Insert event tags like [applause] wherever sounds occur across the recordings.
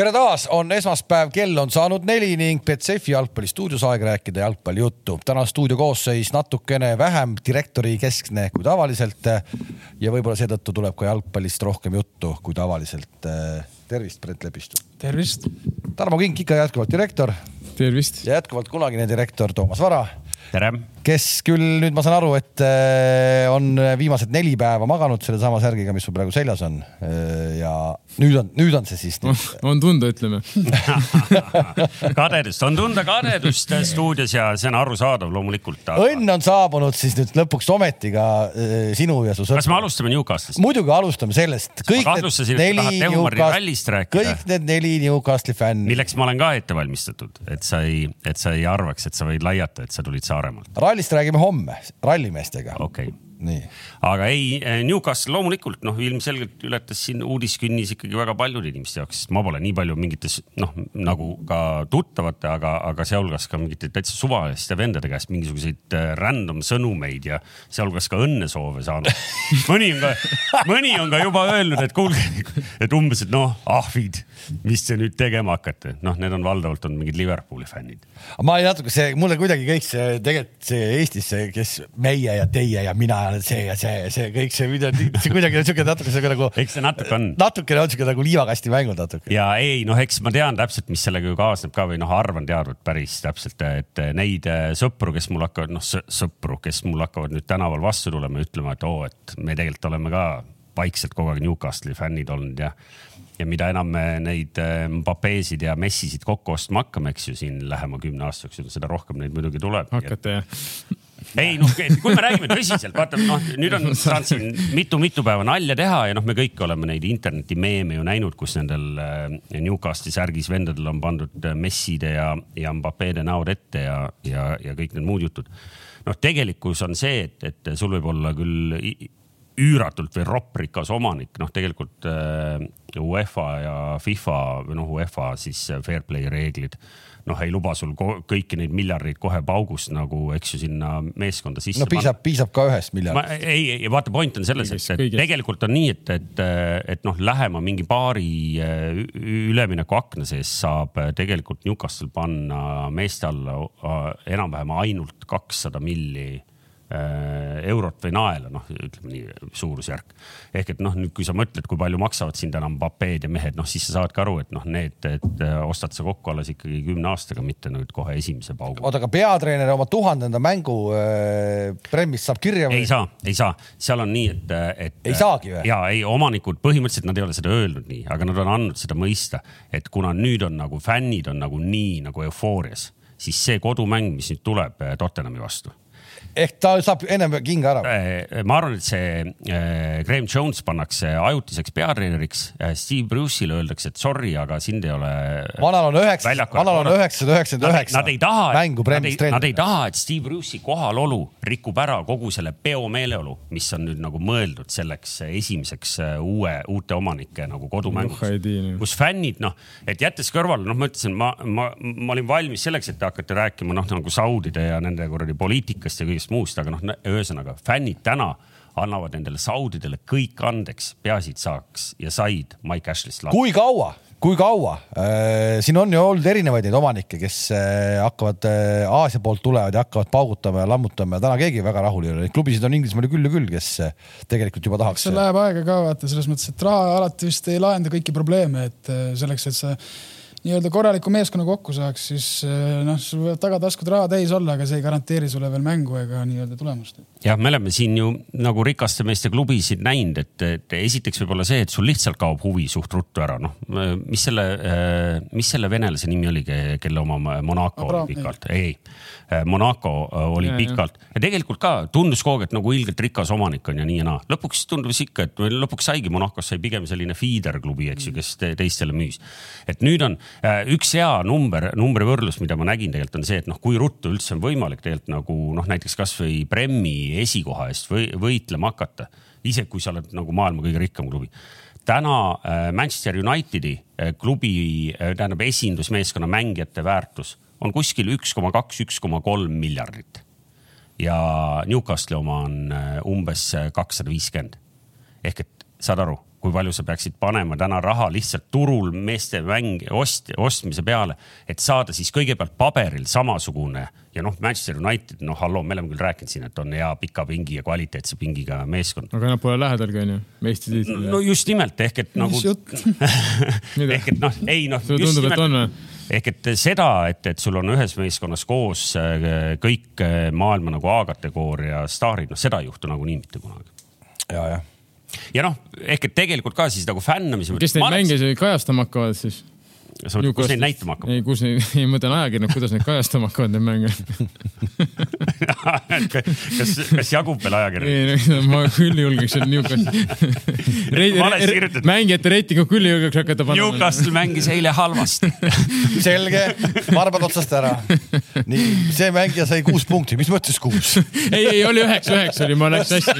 tere taas, on esmaspäev, kell on saanud neli ning Betsafe jalgpallistuudios aeg rääkida jalgpallijuttu. täna stuudio koosseis natukene vähem direktori keskne kui tavaliselt. ja võib-olla seetõttu tuleb ka jalgpallist rohkem juttu kui tavaliselt. tervist, Brent Lepistu. tervist. Tarmo Kink ikka jätkuvalt direktor. tervist. ja jätkuvalt kunagine direktor Toomas Vara tere! Kes küll nüüd ma saan aru, et äh, on viimased neli päeva maganud sellesama särgiga, mis sul praegu seljas on. Äh, ja nüüd on, nüüd on see siis. on tunda, ütleme [laughs] kadedust, on tunda kadedust stuudios ja see on arusaadav loomulikult aga.... õnn on saabunud siis nüüd lõpuks ometi ka äh, sinu ja su sõpra. kas me alustame Newcastle'ist? muidugi alustame sellest. kõik need neli Newcastle, kõik need neli Newcastle'i fänni. milleks ma olen ka ette valmistatud, et sa ei, et sa ei arvaks, et sa võid laiata, et sa tulid Saaremaalt rallist räägime homme, rallimeestega. okay aga ei, eh, Newcastle loomulikult noh, ilmselgelt ületas siin uudiskünnis ikkagi väga paljude inimeste jaoks, sest ma pole nii palju mingites noh, nagu ka tuttavate, aga, aga sealhulgas ka mingite täitsa suvaliste vendade käest mingisuguseid eh, random sõnumeid ja sealhulgas ka õnnesoove saanud. [laughs] mõni on ka, mõni on ka juba öelnud, et kuulge, et umbes, et noh, ahvid, mis te nüüd tegema hakkate, noh, need on valdavalt on mingid Liverpooli fännid. ma natuke see, mulle kuidagi kõik see tegelikult see Eestis see, kes meie ja teie ja mina see ja see, see kõik see kuidagi, see kuidagi on siuke natuke siuke nagu. eks see natuke on. natukene on siuke nagu liivakasti mängud natuke. ja ei noh, eks ma tean täpselt, mis sellega ju kaasneb ka või noh, arvan teadvat päris täpselt, et neid äh, sõpru, kes mul hakkavad, noh sõpru, kes mul hakkavad nüüd tänaval vastu tulema ja ütlema, et oo, et me tegelikult oleme ka vaikselt kogu aeg Newcastle'i fännid olnud ja ja mida enam me neid äh, Mbappésid ja Messisid kokku ostma hakkame, eks ju, siin lähema kümne aasta jooksul, seda rohkem neid muidugi tuleb. hakkate jah? Ei noh, kui me räägime tõsiselt, vaata noh, nüüd on saanud siin mitu-mitu päeva nalja teha ja noh, me kõik oleme neid interneti meeme ju näinud, kus nendel äh, Newcastle'i särgis vendadel on pandud äh, Messide ja, ja Mbappede näod ette ja, ja, ja kõik need muud jutud. noh, tegelikkus on see, et, et sul võib olla küll üüratult või ropprikas omanik, noh, tegelikult äh, UEFA ja FIFA või noh, UEFA siis fair play reeglid noh, ei luba sul kõiki neid miljardeid kohe paugust nagu, eks ju, sinna meeskonda sisse. no piisab, piisab ka ühest miljardist. ei, ei vaata, point on selles, et, et tegelikult on nii, et, et, et noh, lähema mingi paari äh, üleminekuakna sees saab tegelikult Newcastle panna meeste alla äh, enam-vähem ainult kakssada milli Äh, eurot või naela, noh, ütleme nii suurusjärk. ehk et noh, nüüd kui sa mõtled, kui palju maksavad siin täna Mbapped ja mehed, noh siis sa saad ka aru, et noh, need, et äh, ostad sa kokku alles ikkagi kümne aastaga, mitte nüüd kohe esimese paugu. oota, aga peatreener oma tuhandenda mängu äh, Premmist saab kirja või? ei saa, ei saa, seal on nii, et, et. ei saagi või? ja ei, omanikud põhimõtteliselt nad ei ole seda öelnud nii, aga nad on andnud seda mõista, et kuna nüüd on nagu fännid on nagu nii nagu eufoorias, siis see kodumäng, mis nüüd tuleb Tottenhami vastu ehk ta saab ennem kinga ära? Äh, ma arvan, et see äh, Graham Jones pannakse ajutiseks peatreeneriks. Äh, Steve Bruce'ile öeldakse, et sorry, aga sind ei ole. vanal on üheksa, vanal on üheksasada üheksakümmend üheksa. Nad ei taha, nad, nad ei taha, et Steve Bruce'i kohalolu rikub ära kogu selle peomeeleolu, mis on nüüd nagu mõeldud selleks esimeseks uue, uute omanike nagu kodumänguks. kus fännid noh, et jättes kõrvale, noh, ma ütlesin, ma, ma, ma olin valmis selleks, et te hakkate rääkima noh, nagu Saudide ja nende kuradi poliitikast ja kõigest kõigest muust, aga noh, ühesõnaga fännid täna annavad nendele Saudidele kõik andeks, peaasi, et saaks ja said Mike Ashley'st lahti. kui kaua, kui kaua äh,? siin on ju olnud erinevaid neid omanikke, kes äh, hakkavad äh, Aasia poolt tulevad ja hakkavad paugutama ja lammutama ja täna keegi väga rahul ei ole. Neid klubisid on Inglismaal küll ja küll, kes tegelikult juba tahaks. see läheb aega ka vaata selles mõttes, et raha alati vist ei lahenda kõiki probleeme, et selleks, et sa nii-öelda korraliku meeskonna kokku saaks, siis eh, noh, sul võivad tagataskud raha täis olla, aga see ei garanteeri sulle veel mängu ega nii-öelda tulemust. jah, me oleme siin ju nagu rikaste meeste klubisid näinud, et, et esiteks võib-olla see, et sul lihtsalt kaob huvi suht ruttu ära, noh, mis selle, eh, mis selle venelase nimi oligi, kelle oma Monaco Abra, oli pikalt, ei, ei Eh, Monaco oli ja, pikalt ja. tegelikult ka tundus kogu aeg, et nagu ilgelt rikas omanik on ja nii ja naa. lõpuks tundus ikka, et lõpuks saigi Monacos sai pigem selline feeder klubi, eks ju, kes teistele müüs. et nüüd on üks hea number, numbri võrdlus, mida ma nägin tegelikult on see, et noh, kui ruttu üldse on võimalik tegelikult nagu noh, näiteks kasvõi Premi esikoha eest või võitlema hakata. isegi kui sa oled nagu maailma kõige rikkam klubi täna Manchester Unitedi klubi, tähendab esindusmeeskonna mängijate väärtus on kuskil üks koma kaks, üks koma kolm miljardit. ja Newcastle'i oma on äh, umbes kakssada viiskümmend. ehk et saad aru, kui palju sa peaksid panema täna raha lihtsalt turul meeste mäng ost, ostmise peale, et saada siis kõigepealt paberil samasugune ja noh, Manchester United, noh, halloo, me oleme küll rääkinud siin, et on hea pika pingi ja kvaliteetse pingiga meeskond. aga nad pole lähedalgi onju, meistritiitlile. no just nimelt ehk et nagu. [laughs] ehk et noh, ei noh. sulle tundub, et on või? ehk et seda, et, et sul on ühes meeskonnas koos äh, kõik äh, maailma nagu A-kategooria staarid, noh, seda ei juhtu nagunii mitte kunagi. ja, jah. Ja noh, ehk et tegelikult ka siis nagu fännamise. kes neid mänge kajastama hakkavad siis? Kus neid näitama hakkab? ei, kus neid, [laughs] ei ma mõtlen ajakirjanikud, kuidas neid kajastama hakkavad, neid mänge [laughs] kas, kas jagub veel ajakirjanikke? ei, ma küll julgeks seal Newcastle [laughs] mängijate reitingu küll ei julgeks hakata panema. Newcastle mängis eile halvasti selge, varbad otsast ära. nii, see mängija sai kuus punkti, mis mõttes kuus? ei, ei oli üheksa, üheksa oli, ma läks hästi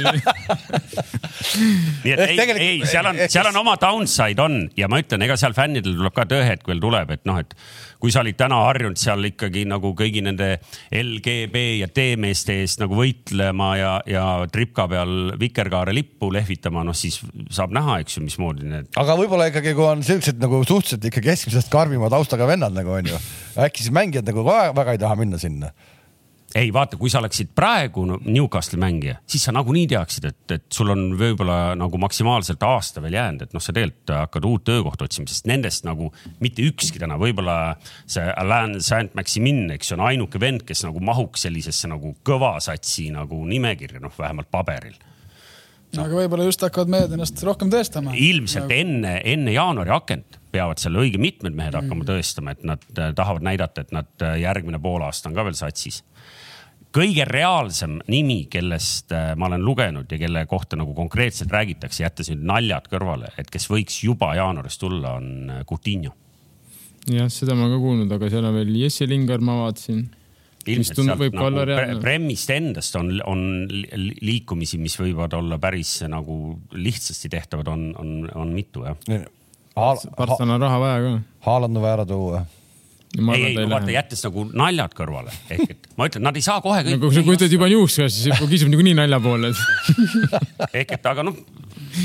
nii et ei, ei, seal on, seal on oma downside on ja ma ütlen, ega seal fännidel tuleb ka tööhetk veel tuleb, et noh, et kui sa olid täna harjunud seal ikkagi nagu kõigi nende LGB ja T-meeste eest nagu võitlema ja, ja tripka peal vikerkaare lippu lehvitama, noh siis saab näha, eks ju, mismoodi need. aga võib-olla ikkagi, kui on siuksed nagu suhteliselt ikka keskmisest karmima taustaga vennad nagu onju, äkki siis mängijad nagu ka väga ei taha minna sinna ei vaata, kui sa oleksid praegu Newcastle'i mängija, siis sa nagunii teaksid, et, et sul on võib-olla nagu maksimaalselt aasta veel jäänud, et noh, sa tegelikult hakkad uut töökohta otsima, sest nendest nagu mitte ükski täna, võib-olla see Alain Saint-Maximin, eks ju, on ainuke vend, kes nagu mahuks sellisesse nagu kõva satsi nagu nimekirja, noh, vähemalt paberil no.. aga võib-olla just hakkavad mehed ennast rohkem tõestama. ilmselt nagu... enne, enne jaanuari akent peavad seal õige mitmed mehed hakkama mm. tõestama, et nad äh, tahavad näidata, et nad äh, järgmine poolaasta on ka veel satsis kõige reaalsem nimi, kellest äh, ma olen lugenud ja kelle kohta nagu konkreetselt räägitakse, jättes nüüd naljad kõrvale, et kes võiks juba jaanuaris tulla, on äh, Coutinho. jah, seda ma ka kuulnud, aga seal on veel Jesse Lingard, ma vaatasin. ilmselt sealt nagu Premmist endast on, on liikumisi, mis võivad olla päris nagu lihtsasti tehtavad, on, on, on mitu jah. Barcelona on raha vaja ka. Haaland on vaja ära tuua ei, ei, no vaata, jättes nagu naljad kõrvale, ehk et ma ütlen, nad ei saa kohe kõik no,. kui sa kujutad juba niuska, siis kisub niikuinii nalja poole [laughs] ehk et, aga noh,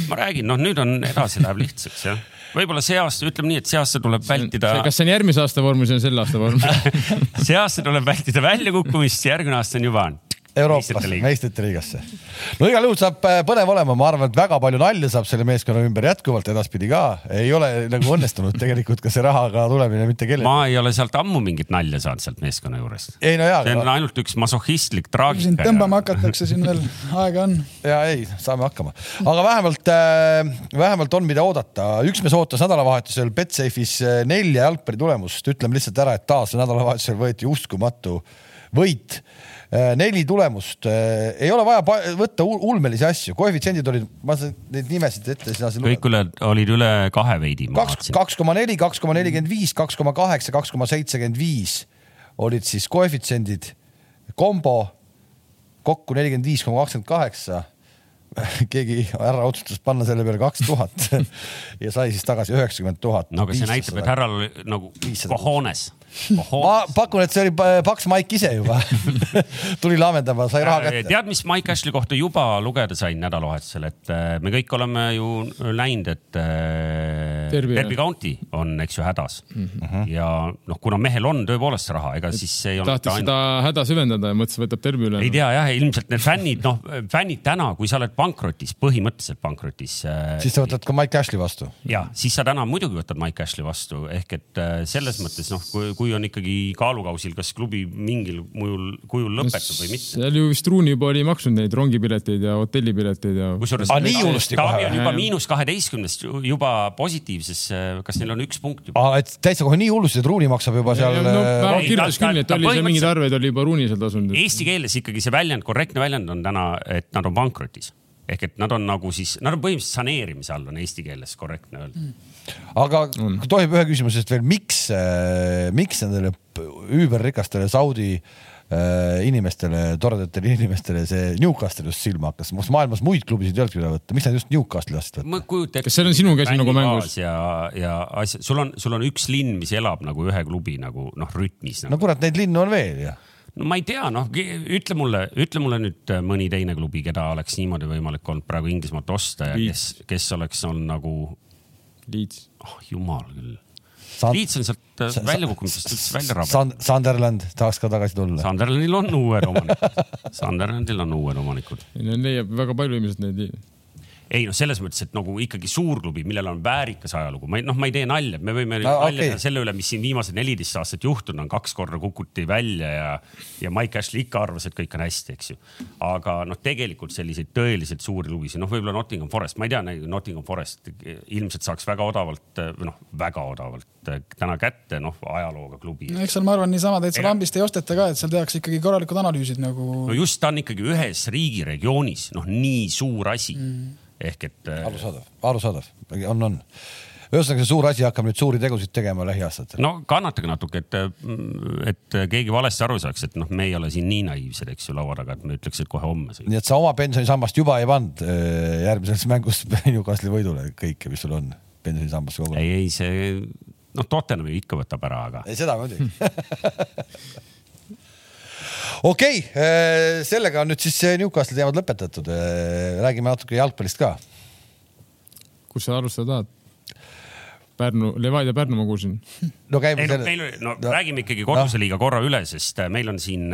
ma räägin, noh, nüüd on edasi läheb lihtsaks jah võib-olla see aasta, ütleme nii, et see aasta tuleb vältida. kas see on järgmise aasta vorm või see on selle aasta vorm [laughs] see aasta tuleb vältida väljakukkumist, järgmine aasta on juba on Euroopas, meistrite liigasse. no igal juhul saab äh, põnev olema, ma arvan, et väga palju nalja saab selle meeskonna ümber jätkuvalt edaspidi ka. ei ole nagu õnnestunud tegelikult ka see rahaga tulemine mitte kellelegi. ma ei ole sealt ammu mingit nalja saanud sealt meeskonna juurest. ei no jaa. see on aga... ainult üks masohhistlik traagika. sind tõmbama hakatakse, siin veel aega on. ja ei, saame hakkama, aga vähemalt äh,, vähemalt on, mida oodata. üks mees ootas nädalavahetusel Betsafe'is äh, nelja jalgpallitulemust, ütleme lihtsalt ära, et taas nädalavahetusel võeti uskumatu võit Äh, neli tulemust, äh, ei ole vaja võtta ulmelisi asju, koefitsiendid olid, ma neid nimesid ette sina siin. kõik üle, olid üle kahe veidi. kaks, kaks koma neli, kaks koma nelikümmend viis, kaks koma kaheksa, kaks koma seitsekümmend viis olid siis koefitsiendid, kombo kokku nelikümmend viis koma kakskümmend kaheksa [laughs] keegi härra otsustas panna selle peale kaks tuhat [laughs] ja sai siis tagasi üheksakümmend tuhat. no aga see näitab, et härral nagu cojones ma pakun, et see oli paks Mike ise juba [laughs] [laughs] tuli laamendama, sai raha kätte. tead, mis Mike Ashley kohta juba lugeda sain nädalavahetusel, et äh, me kõik oleme ju näinud, et äh, Derby, Derby County on, eks ju, hädas mm. -hmm. ja noh, kuna mehel on tõepoolest raha, ega siis ei olnud. tahtis ainult... seda häda süvendada ja mõtles, võtab Derby üle. ei tea jah, ilmselt need fännid, noh, fännid täna, kui sa oled pankrotis, põhimõtteliselt pankrotis. Äh, siis sa võtad ka Mike Ashley vastu. ja siis sa täna muidugi võtad Mike Ashley vastu ehk et selles mõttes noh, kui, kui kui on ikkagi kaalukausil, kas klubi mingil mujul, kujul lõpetab või mitte. seal ju vist Ruuni juba oli maksnud neid rongipileteid ja hotellipileteid ja. kusjuures ah, nii hullusti kohe? on juba miinus kaheteistkümnest juba positiivses, kas neil on üks punkt juba? et täitsa kohe nii hullusti, et Ruuni maksab juba seal. no ta äh, kirjutas küll, et oli seal mingeid arveid oli juba Ruuni seal tasunud. Eesti keeles ikkagi see väljend, korrektne väljend on täna, et nad on pankrotis ehk et nad on nagu siis, nad on põhimõtteliselt saneerimise all on eesti keeles korrektne öelda mm aga mm. kui tohib ühe küsimusest veel, miks, äh, miks nendele üüberrikastele Saudi äh, inimestele, toredatele inimestele see Newcastle just silma hakkas, kas maailmas muid klubisid ei olnudki üle võtta, miks nad just Newcastle'i lasid võtta? ma kujutan ette. kas seal on sinu käsi nagu mängus? ja, ja asja, sul on, sul on üks linn, mis elab nagu ühe klubi nagu noh, rütmis nagu.. no kurat, neid linnu on veel ju no ma ei tea, noh, ütle mulle, ütle mulle nüüd äh, mõni teine klubi, keda oleks niimoodi võimalik olnud praegu Inglismaalt osta ja kes, kes oleks olnud nagu, Leeds. oh jumal küll. Sand- Leeds on sealt äh, väljakukkumisest üldse välja rabatud. Sand-, Sunderland tahaks ka tagasi tulla. Sunderlandil on uued omanikud, Sunderlandil on uued omanikud. Leiab väga palju ilmselt neid. Ei noh, selles mõttes, et nagu ikkagi suurklubi, millel on väärikas ajalugu, ma ei noh, ma ei tee nalja, me võime No, nalja okei. teha selle üle, mis siin viimased neliteist aastat juhtunud on, kaks korda kukuti välja ja, ja Mike Ashley ikka arvas, et kõik on hästi, eks ju. aga noh, tegelikult selliseid tõeliselt suuri klubisid, noh, võib-olla Nottingham Forest, ma ei tea, Nottingham Forest ilmselt saaks väga odavalt või noh, väga odavalt täna kätte, noh, ajalooga klubi. no eks seal ma arvan, niisama täitsa Ega- lambist ei osteta ka, et seal tehakse ikkagi korralikud analüüsid nagu no just, ta on ikkagi ühes riigiregioonis, noh, nii suur asi mm.. ehk et eh, arusaadav, arusaadav, on, on. ühesõnaga, see suur asi hakkab nüüd suuri tegusid tegema lähiaastatel. no kannatage natuke, et, et keegi valesti aru saaks, et noh, me ei ole siin nii naiivsed, eks ju, laua taga, et me ütleks, et kohe homme nii et sa oma pensionisammast juba ei pannud äh, järgmises mängus [laughs] Newcastle'i võidule kõike, mis sul on pensionisambasse kogu aeg. ei, ei see, noh, Tottenham ju ikka võtab ära, aga ei, seda muidugi. [laughs] okei, sellega on nüüd siis see Newcastle'i teemad lõpetatud. räägime natuke jalgpallist ka. kus sa alustada tahad? Pärnu, Levadia Pärnu ma kuulsin. [laughs] ei no käime no meil, no räägime ikkagi koduse liiga korra üle, sest äh, meil on siin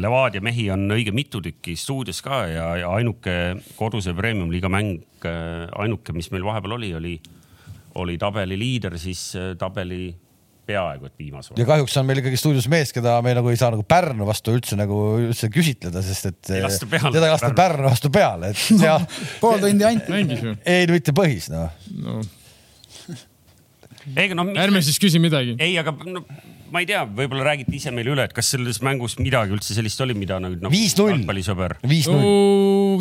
Levadia mehi on õige mitu tükki stuudios ka ja, ja ainuke koduse premium-liiga mäng, ainuke, mis meil vahepeal oli, oli, oli tabeli liider, siis äh, tabeli peaaegu et viimase ja kahjuks on meil ikkagi stuudios mees, keda me nagu ei saa nagu Pärnu vastu üldse nagu üldse küsitleda, sest et Ei peale. teda ei lasta Pärnu vastu peale, et [laughs] ja pool tundi ainult. [laughs] mängis ju. ei no mitte põhis noh. no ei, no ärme siis küsi midagi. ei, aga no, ma ei tea, võib-olla räägite ise meile üle, et kas selles mängus midagi üldse sellist oli, mida nagu no, Viis-null. jalgpallisõber.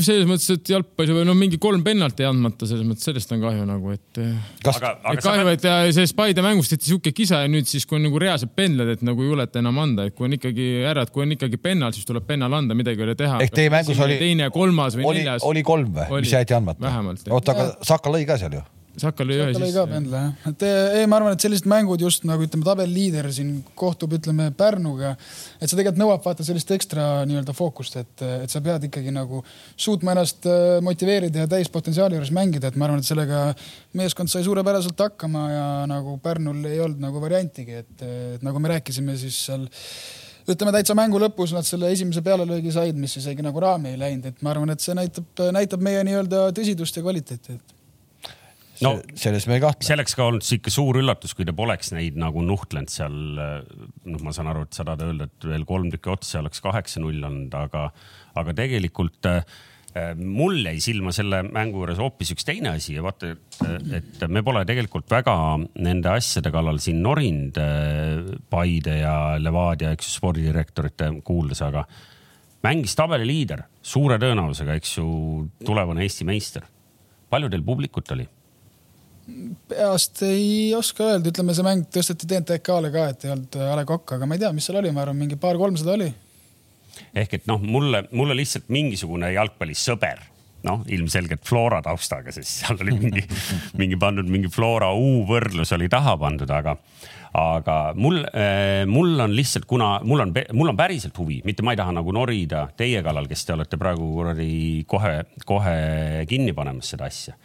selles mõttes, et jalgpallis või no mingi kolm pennalt ei andmata, selles mõttes sellest on kahju nagu, et. sa kahju, et ja sellest Paide mängust tehti sihuke kisa ja nüüd siis, kui on nagu reaalsed pendlad, et nagu ei juleta enam anda, et kui on ikkagi ära, et kui on ikkagi pennal, siis tuleb pennal anda, midagi ei ole teha. Ehk teie mängus oli- teine, kolmas või oli, neljas. oli kolm või, Oli. mis jäeti andmata? Oota, aga Saka lõi ka seal ju. Saka lõi ühe sisse ka. pendla jah, et ei, ma arvan, et sellised mängud just nagu ütleme, tabeliliider siin kohtub, ütleme Pärnuga, et see tegelikult nõuab vaata sellist ekstra nii-öelda fookust, et, et sa pead ikkagi nagu suutma ennast äh, motiveerida ja täispotentsiaali juures mängida, et ma arvan, et sellega meeskond sai suurepäraselt hakkama ja nagu Pärnul ei olnud nagu variantigi, et, et nagu me rääkisime, siis seal ütleme täitsa mängu lõpus nad selle esimese pealelöögi said, mis isegi nagu raami ei läinud, et ma arvan, et see näitab, näitab meie nii-öelda tõsidust ja kvaliteeti, et no selles me ei kahtle. see oleks ka olnud sihuke suur üllatus, kui te poleks neid nagu nuhtlenud seal. noh, ma saan aru, et sa tahad öelda, et veel kolm tükki otsa oleks kaheksa-null olnud, aga, aga tegelikult äh, mul jäi silma selle mängu juures hoopis üks teine asi ja vaata, et, et me pole tegelikult väga nende asjade kallal siin norinud äh, Paide ja Levadia, eks ju, spordidirektorite kuuldes, aga mängis tabeliliider suure tõenäosusega, eks ju, tulevane Eesti meister. palju teil publikut oli? Peast ei oska öelda, ütleme, see mäng tõsteti TNTK-le ka, et ei olnud A Le Coq, aga ma ei tea, mis seal oli, ma arvan, mingi paar-kolmsada oli. ehk et noh, mulle, mulle lihtsalt mingisugune jalgpallisõber, noh, ilmselgelt Flora taustaga, sest seal oli mingi, [laughs] mingi pandud mingi Flora U võrdlus oli taha pandud, aga, aga mul, mul on lihtsalt, kuna mul on, mul on päriselt huvi, mitte ma ei taha nagu norida teie kallal, kes te olete praegu kuradi kohe, kohe kinni panemas seda asja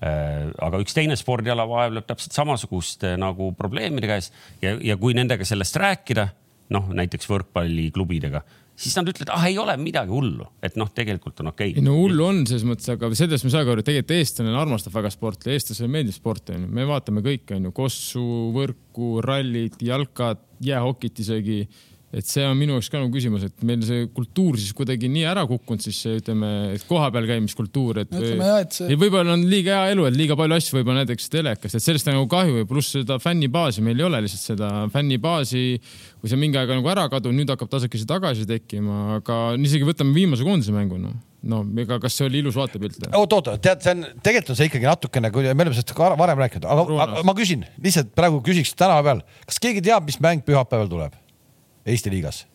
aga üks teine spordiala vaevleb täpselt samasuguste nagu probleemide käes. Ja, ja kui nendega sellest rääkida, noh näiteks võrkpalliklubidega, siis nad ütlevad, ah ei ole midagi hullu, et noh, tegelikult on okei. Ei no hullu on selles mõttes, aga sellest me saame aru, et tegelikult eestlane armastab väga sporti, eestlasele meeldib sport onju, me vaatame kõike onju, kossu, võrku, rallid, jalkat, jäähokit isegi et see on minu jaoks ka nagu küsimus, et meil see kultuur siis kuidagi nii ära kukkunud, siis see, ütleme, et kohapeal käimiskultuur, et ütleme jah, et see- võib-olla on liiga hea elu, et liiga palju asju võib-olla näiteks telekast, et sellest on nagu kahju ja pluss seda fännibaasi meil ei ole lihtsalt seda fännibaasi, kui see mingi aeg nagu ära kadunud, nüüd hakkab tasakesi tagasi tekkima, aga isegi võtame viimase koondise mängu noh, no ega kas see oli ilus vaatepilt? oot, oot, tead, see on, tegelikult on see ikkagi natukene, kui me oleme sellest ka varem rääkinud, aga, ma küsin lihtsalt praegu küsiks tänava peal, kas keegi teab, mis mäng pühapäeval tuleb Eesti liigas?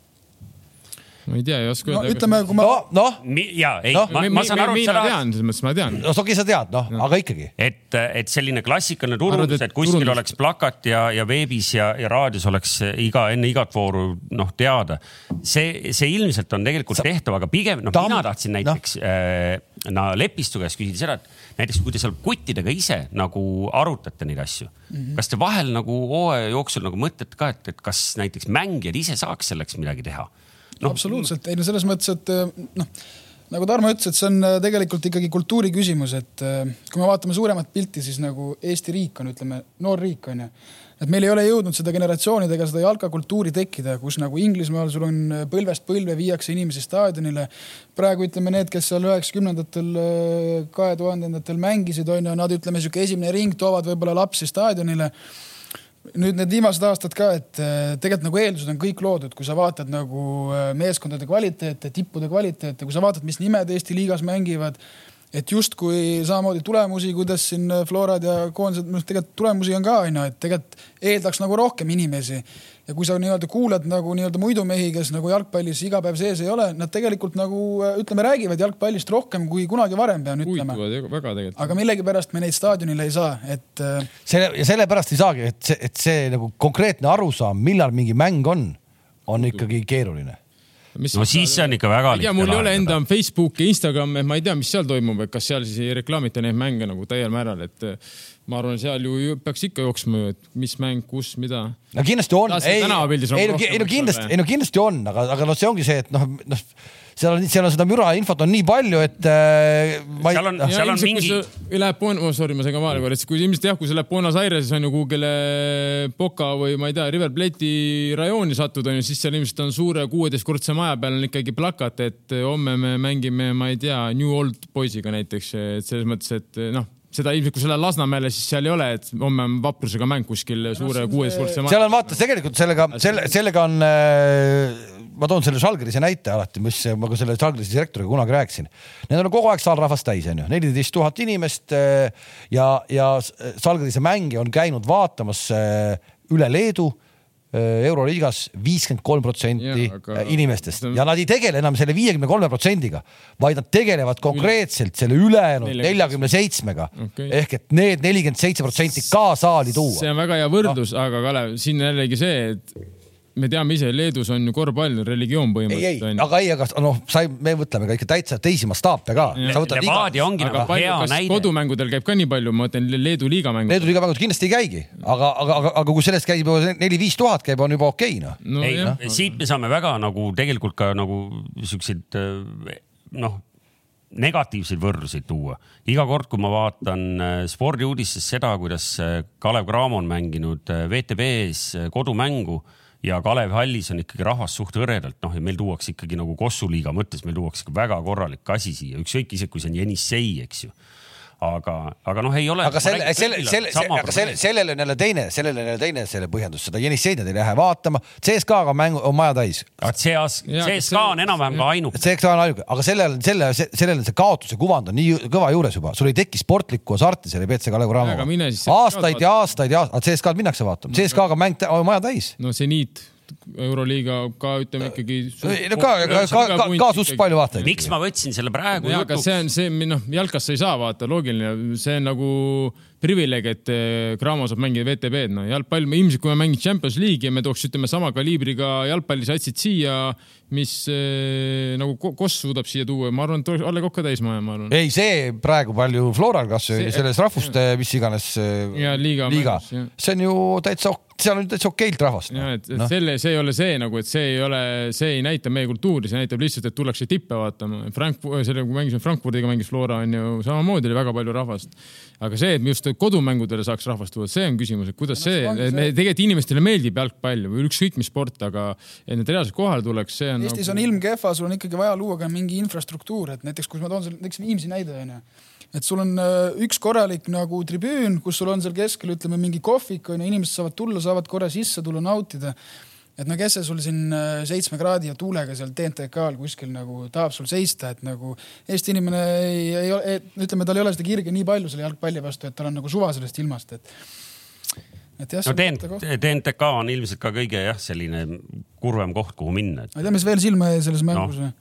Ma ei tea, ei oska no öelda. ütleme, kui ma no, noh, ja ei Noh, no,, ma, ma saan aru, et sa tahad, tean, selles mõttes ma tean. no okei, sa tead, noh, aga ikkagi. et, et selline klassikaline turundus et kuskil turundus- oleks plakat ja, ja veebis ja, ja raadios oleks iga enne igat vooru noh teada. see, see ilmselt on tegelikult sa, tehtav, aga pigem noh, Tamm- mina tahtsin näiteks no. äh, no, Lepistu käest küsida seda, et näiteks kui te seal kuttidega ise nagu arutate neid asju mm, -hmm. kas te vahel nagu hooaja jooksul nagu mõtlete ka, et, et kas näiteks mängijad ise saaks selleks midagi teha? No, absoluutselt, ei no selles mõttes, et äh, noh, nagu Tarmo ütles, et see on äh, tegelikult ikkagi kultuuri küsimus, et äh, kui me vaatame suuremat pilti, siis nagu Eesti riik on, ütleme, noor riik on ju. Et meil ei ole jõudnud seda generatsioonidega seda jalkakultuuri tekkida, kus nagu Inglismaal sul on põlvest põlve viiakse inimesi staadionile. praegu ütleme need, kes seal üheksakümnendatel, kahe tuhandendatel mängisid, on ju, nad ütleme sihuke esimene ring toovad võib-olla lapsi staadionile nüüd need viimased aastad ka, et äh, tegelikult nagu eeldused on kõik loodud, kui sa vaatad nagu äh, meeskondade kvaliteete, tippude kvaliteete, kui sa vaatad, mis nimed Eesti liigas mängivad, et justkui samamoodi tulemusi, kuidas siin Florad ja koondised, noh tegelikult tulemusi on ka onju, et tegelikult eeldaks nagu rohkem inimesi ja kui sa nii-öelda kuulad nagu nii-öelda muidumehi, kes nagu jalgpallis iga päev sees ei ole, nad tegelikult nagu ütleme, räägivad jalgpallist rohkem kui kunagi varem, pean ütlema. huvitavad väga tegelikult. aga millegipärast me neid staadionile ei saa, et äh, selle ja sellepärast ei saagi, et see, et see nagu konkreetne arusaam, millal mingi mäng on, on ikkagi keeruline. Mis no siis see on ikka väga tea, mul ei ole enda Facebooki, Instagrami, ma ei tea, mis seal toimub, et kas seal siis ei reklaamita neid mänge nagu täiel määral, et ma arvan, seal ju peaks ikka jooksma ju, et mis mäng, kus, mida. no kindlasti on, ei, ei no, ei no kindlasti, ei no kindlasti on, aga, aga noh, see ongi see, et noh, noh seal on, seal on seda müra infot on nii palju, et äh, ma ei Seal on- noh, seal on mingi. Läheb Bon-, oh, sorry, ma ka vahele korra, et kui ilmselt jah, kui sa lähed Buenos Aireses on ju kuhugile Boca või ma ei tea, River Plate'i rajooni satud on ju, siis seal ilmselt on suure kuueteistkordse maja peal on ikkagi plakat, et homme me mängime, ma ei tea, New Old Boys'iga näiteks, et selles mõttes, et noh, seda ilmselt, kui sa lähed Lasnamäele, siis seal ei ole, et homme on vaprusega mäng kuskil suure kuueteistkordse maja seal on vaata, tegelikult sellega, selle, sellega on äh, ma toon selle Žalgirise näite alati, mis ma ka selle Žalgirise direktoriga kunagi rääkisin. Need on kogu aeg saalrahvast täis, onju, neliteist tuhat inimest äh, ja, ja Žalgirise mänge on käinud vaatamas äh, üle Leedu äh, euroliigas viiskümmend kolm protsenti aga- inimestest ja nad ei tegele enam selle viiekümne kolme protsendiga, vaid nad tegelevad konkreetselt selle ülejäänud neljakümne seitsmega Okei. ehk et need nelikümmend seitse protsenti ka saali tuua see. on väga hea võrdlus no., aga Kalev, siin jällegi see, et me teame ise, Leedus on ju korvpall religioon ei, ei põhimõtteliselt, onju. aga ei, aga noh, sai, me mõtleme ka ikka täitsa teisi mastaape ka. sa võtad iga, Levadia ongi aga nagu hea kas näide. kodumängudel käib ka nii palju, ma mõtlen Leedu liigamängud. Leedu liiga mängud kindlasti ei käigi, aga, aga, aga, aga kui sellest käib juba neli-viis tuhat käib, on juba okei noh. no ei jah, siit me saame väga nagu tegelikult ka nagu siukseid äh, noh, negatiivseid võrdluseid tuua. iga kord, kui ma vaatan äh, spordiuudistest seda, kuidas äh, Kalev Cramo on mänginud VTV-s kodumängu ja Kalev hallis on ikkagi rahvast suht hõredalt, noh ja meil tuuakse ikkagi nagu Kossu liiga mõttes, meil tuuakse väga korralik asi siia, ükskõik isegi kui see on Jenissei, eks ju. aga, aga noh, ei ole. aga selle, selle, selle, aga selle, sellel on jälle teine, sellel on jälle teine selle põhjendus, seda Jenisseid nad ei lähe vaatama. CSKA-ga mäng on maja täis. CSKA Jaa, CSKA on see- enam-vähem ka ainuke. CSKA on ainuke, aga sellel, selle, sellel on see kaotuse kuvand on nii kõva juures juba, sul ei teki sportlikku hasarti selle BC Kalev. CSKA-d aastaid ja aastaid ja aastaid, CSKA-d minnakse vaatama, CSKA-ga mäng on maja täis. no seniit, Euroliiga ka ütleme ikkagi. no ka, ka, ka, ka, ka suht palju vaatajaid. miks ma võtsin selle praegu ja, aga jutuks see on see, noh, jalkas sa ei saa vaata, loogiline, see on nagu privileeg, et eh, Cramo saab mängida VTV-d, no jalgpall, ilmselt kui me mängime Champions League'i ja me tooks, ütleme sama kaliibriga jalgpallisatsid siia, mis eh, nagu Ko- Koss suudab siia tuua, ma arvan, et oleks Alle Kokk ka täismaja, ma arvan. ei, see praegu palju Floral kasvõi selles rahvuste, mis iganes ja liiga, liiga see on ju täitsa, seal on täitsa okeilt rahvast. ja et, et noh. no. selle, see ei ole see nagu, et see ei ole, see ei näita meie kultuuri, see näitab lihtsalt, et tullakse tippe vaatama. Frankfurt, selle, kui mängisime Frankfurdiga, mängis Flora on ju samamoodi oli väga palju rahvast. aga see, et me just kodumängudele saaks rahvast tuua, see on küsimus, et kuidas see, see- tegelikult inimestele meeldib jalgpall või ükskõik mis sport, aga et need reaalselt kohale tuleks, see on Eestis nagu... on ilm kehva, sul on ikkagi vaja luua ka mingi infrastruktuur, et näiteks, kui ma toon selle näiteks Viimsi näide onju, et sul on äh, üks korralik nagu tribüün, kus sul on seal keskel ütleme mingi kohvik onju, inimesed saavad tulla, saavad korra sisse tulla, nautida. Et no kes see sul siin äh, seitsme kraadi ja tuulega seal TNTK-l kuskil nagu tahab sul seista, et nagu Eesti inimene ei, ei ole, ütleme, tal ei ole seda kirge nii palju selle jalgpalli vastu, et tal on nagu suva sellest ilmast, et et jah, no. TNT TNTK on ilmselt ka kõige jah, selline kurvem koht, kuhu minna, et ma ei tea, mis veel silma jäi selles mängus no..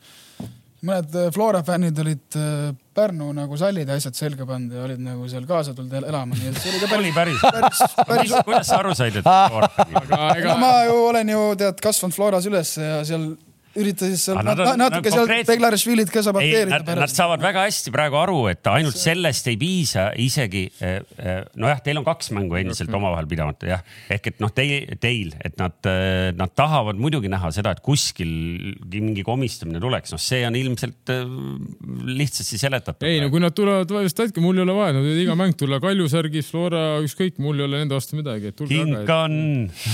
Mõned äh, Flora fännid olid äh, Pärnu nagu sallid ja asjad selga pannud ja olid nagu seal kaasa tulnud el- elama, nii et see oli ka oli päris, päris, päris, päris kuidas sa aru said, et Flora- ega ega ma ju olen ju tead kasvanud Floras üles ja seal üritasin seal nad on- natuke nad seal Beglarishvilit ka ei, saboteerida nad, nad saavad väga hästi praegu aru, et ainult sellest ei piisa isegi. nojah, teil on kaks mängu endiselt omavahel pidamata jah, ehk et noh, teil, teil, et nad, nad tahavad muidugi näha seda, et kuskil mingi komistamine tuleks, noh, see on ilmselt lihtsasti seletatav. ei no kui nad tulevad vahest hetke, mul ei ole vaja, nad võivad iga mäng tulla Kaljusärgis, Flora, ükskõik, mul ei ole nende vastu midagi, kink on.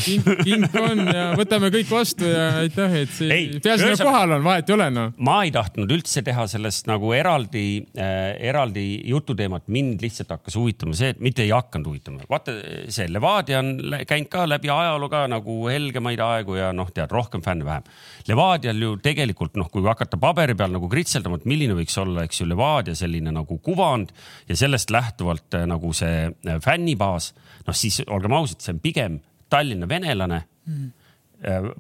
kink, kink on ja võtame kõik vastu ja aitäh, et see Ei,, et ühesõnaga- kohal on, vahet ei ole noh. ma ei tahtnud üldse teha sellest nagu eraldi äh,, eraldi jututeemat, mind lihtsalt hakkas huvitama see, et mitte ei hakanud huvitama, vaata see Levadia on käinud ka läbi ajaloo ka nagu helgemaid aegu ja noh, tead rohkem fänne vähem. Levadial ju tegelikult noh, kui hakata paberi peal nagu kritseldama, et milline võiks olla, eks ju, Levadia selline nagu kuvand ja sellest lähtuvalt äh, nagu see äh, fännibaas, noh siis olgem ausad, see on pigem Tallinna venelane mm..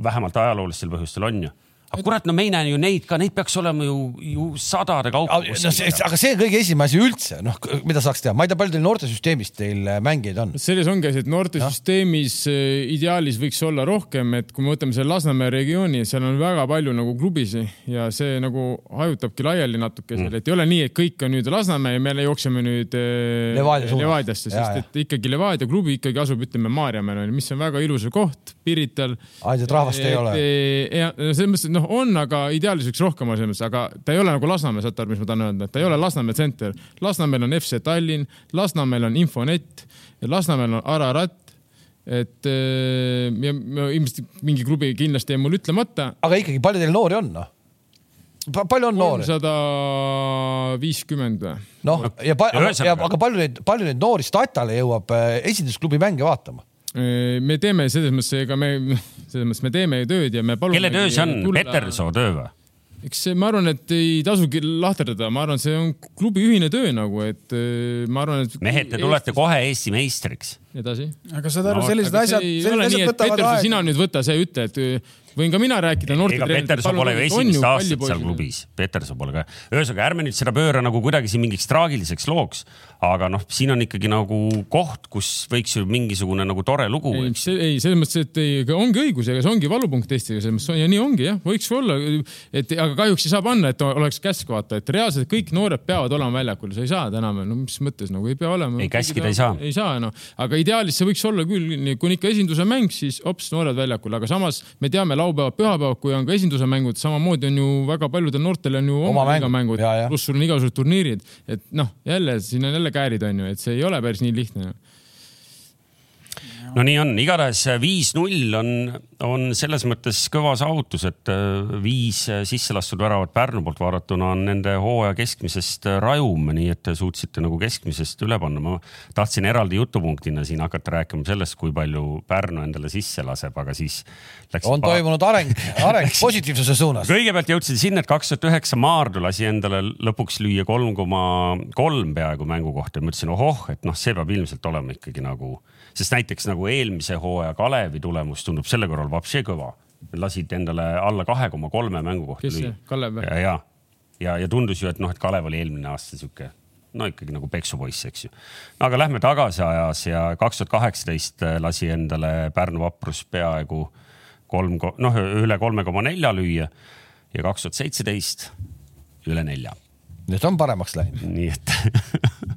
vähemalt ajaloolistel põhjustel on ju aga kurat, no me ei näe ju neid ka, neid peaks olema ju, ju sadade kaupa. no see, aga see on kõige esimene asi üldse, noh, mida saaks teha, ma ei tea, palju teil noortesüsteemis teil äh, mängijaid on? selles ongi asi, et noortesüsteemis äh, ideaalis võiks olla rohkem, et kui me võtame selle Lasnamäe regiooni, seal on väga palju nagu klubisid ja see nagu hajutabki laiali natuke seal, et ei ole nii, et kõik on nüüd Lasnamäe ja me jookseme nüüd äh, Levadia. Levadiasse, sest et ikkagi Levadia klubi ikkagi asub, ütleme Maarjamäel on ju, mis on väga ilus koht Pirital. ainult, et rahvast ei ole. ja selles mõttes, et noh, on, aga ideaalis võiks rohkem mõttes, aga ta ei ole nagu Lasnamäe, saate aru, mis ma tahan öelda, et ta ei ole Lasnamäe tsenter. Lasnamäel on FC Tallinn, Lasnamäel on Infonet, Lasnamäel on Ararat. et eh, ja, ja ilmselt mingi klubi kindlasti jäi mul ütlemata. aga ikkagi, palju teil noori on, noh? palju on noori? kolmsada viiskümmend või? noh, ja, ja aga palju neid, palju neid noori Statale jõuab äh, esindusklubi mänge vaatama? Me teeme selles mõttes, ega me, selles mõttes me teeme ju tööd ja me palume. kelle töö see on, Petersoo töö või? eks ma arvan, et ei tasugi lahterdada, ma arvan, see on klubi ühine töö nagu, et eh, ma arvan, et. mehed, te tulete kohe Eesti meistriks. edasi. aga saad aru No, sellised Aga asjad, sellised nii, asjad et võtavad Peterson, aega. sina nüüd võta see, ütle, et äh, võin ka mina rääkida noorte ega Petersoo pole ju esimest aastat seal klubis, Petersoo pole ka. ühesõnaga, ärme nüüd seda pööra nagu kuidagi siin mingiks traagiliseks looks, aga noh, siin on ikkagi nagu koht, kus võiks ju mingisugune nagu tore lugu. ei, ei, selles mõttes, et ei, ongi õigus, ega see ongi valupunkt Eestiga, selles mõttes ja nii ongi jah, võiks olla, et aga kahjuks ei saa panna, et oleks käsk vaata, et reaalselt kõik noored peavad olema väljakul, sa ei saa täna, no mis mõttes nagu ei pea olema. Ei, käskida ei saa. ei saa noh, aga ideaalis see võiks olla küll, kui on ikka esinduse mäng, siis hops, noored väljakul, aga samas me teame laupäevad, pühapäevad, kui on ka esinduse mängud, samamoodi on ju väga paljudel noortel on ju Oma oma mängud, mängud pluss sul on igasugused turniirid, et noh, jälle siin on jälle käärid on ju, et see ei ole päris nii lihtne no nii on, igatahes viis-null on, on selles mõttes kõva saavutus, et äh, viis sisse lastud väravat Pärnu poolt vaadatuna on nende hooaja keskmisest rajum, nii et te suutsite nagu keskmisest üle panna. ma tahtsin eraldi jutupunktina siin hakata rääkima sellest, kui palju Pärnu endale sisse laseb, aga siis läks on toimunud areng, [laughs] areng positiivsuse suunas. kõigepealt jõudsid sinna, et kaks tuhat üheksa Maardu lasi endale lõpuks lüüa kolm koma kolm peaaegu mängu kohta ja ma ütlesin, ohoh, et noh, see peab ilmselt olema ikkagi nagu, sest näiteks nagu eelmise hooaja Kalevi tulemus tundub selle korral vapšee kõva. lasid endale alla kahe koma kolme mängu kohta kes see Kalev või? ja, ja, ja, ja tundus ju, et noh, et Kalev oli eelmine aasta sihuke no ikkagi nagu peksupoiss, eks ju. aga lähme tagasi ajas ja kaks tuhat kaheksateist lasi endale Pärnu vaprus peaaegu kolm, noh üle kolme koma nelja lüüa ja kaks tuhat seitseteist üle nelja, nüüd on paremaks läinud. nii et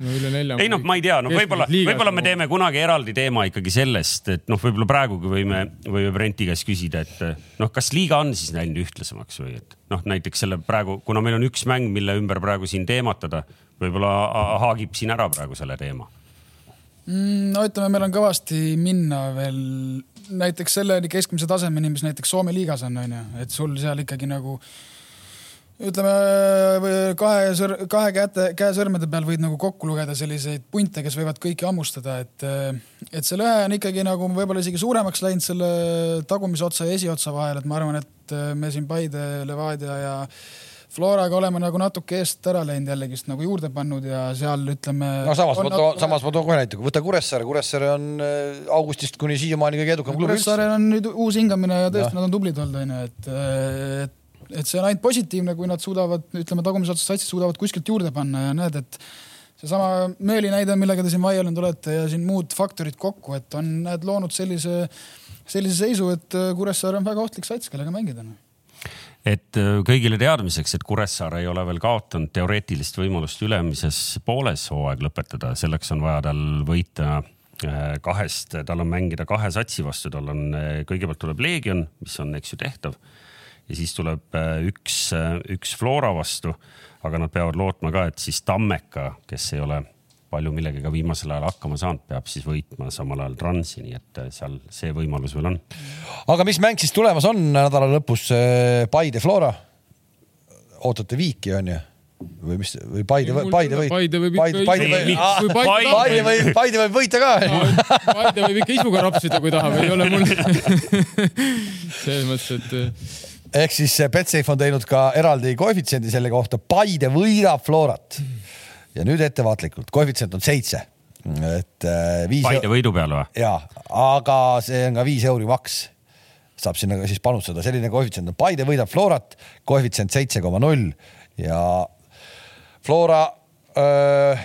no üle nelja. ei noh, ma ei tea, no võib-olla, võib-olla me teeme kunagi eraldi teema ikkagi sellest, et noh, võib-olla praegugi võime, võime Brenti käest küsida, et noh, kas liiga on siis läinud ühtlasemaks või et noh, näiteks selle praegu, kuna meil on üks mäng, mille ümber praegu siin teematada, võib-olla haagib siin ära praegu selle teema. Mm, no ütleme, meil on kõvasti minna veel näiteks selle keskmise tasemeni, mis näiteks Soome liigas on, onju, et sul seal ikkagi nagu ütleme kahe sõr-, kahe käte, käesõrmede peal võid nagu kokku lugeda selliseid punte, kes võivad kõiki hammustada, et et see lõhe on ikkagi nagu võib-olla isegi suuremaks läinud selle tagumise otsa ja esiotsa vahel, et ma arvan, et me siin Paide, Levadia ja Floraga oleme nagu natuke eest ära läinud jällegist nagu juurde pannud ja seal ütleme. no samas ma toon, samas ma toon kohe näite, võta Kuressaare, Kuressaare on äh, augustist kuni siiamaani kõige edukam klubi üldse. Kuressaarel on nüüd uus hingamine ja tõesti, nad on tublid olnud, onju, et, et, et see on ainult positiivne, kui nad suudavad, ütleme, tagumise otsast satsid suudavad kuskilt juurde panna ja näed, et seesama Mööli näide, millega te siin vaielnud olete ja siin muud faktorid kokku, et on, näed, loonud sellise, sellise seisu, et Kuressaare on väga ohtlik sats, kellega mängida no et äh, kõigile teadmiseks, et Kuressaare ei ole veel kaotanud teoreetilist võimalust ülemises pooles hooaeg lõpetada, selleks on vaja tal võita äh, kahest, tal on mängida kahe satsi vastu, tal on, äh, kõigepealt tuleb Leegion, mis on, eks ju, tehtav. Ja siis tuleb üks, üks Flora vastu, aga nad peavad lootma ka, et siis Tammeka, kes ei ole palju millegagi viimasel ajal hakkama saanud, peab siis võitma samal ajal Transi, nii et äh, seal see võimalus veel on. aga mis mäng siis tulemas on nädala lõpus? Äh, Paide Flora? ootate viiki, onju? või mis, või Paide, Paide võib, Paide võib, Paide, Paide võib, Paide võib, Paide võib võita ka. Paide võib ikka isuga rapsida, kui tahab, ei ole mul [laughs] selles mõttes, et. Ehk siis Betsafe on teinud ka eraldi koefitsiendi selle kohta, Paide võidab Florat ja nüüd ettevaatlikult, koefitsient on seitse, et äh, viis. Paide võidu peal või? ja, aga see on ka viis euri maks. saab sinna siis panustada, selline koefitsient on, Paide võidab Florat, koefitsient seitse koma null ja Flora öö,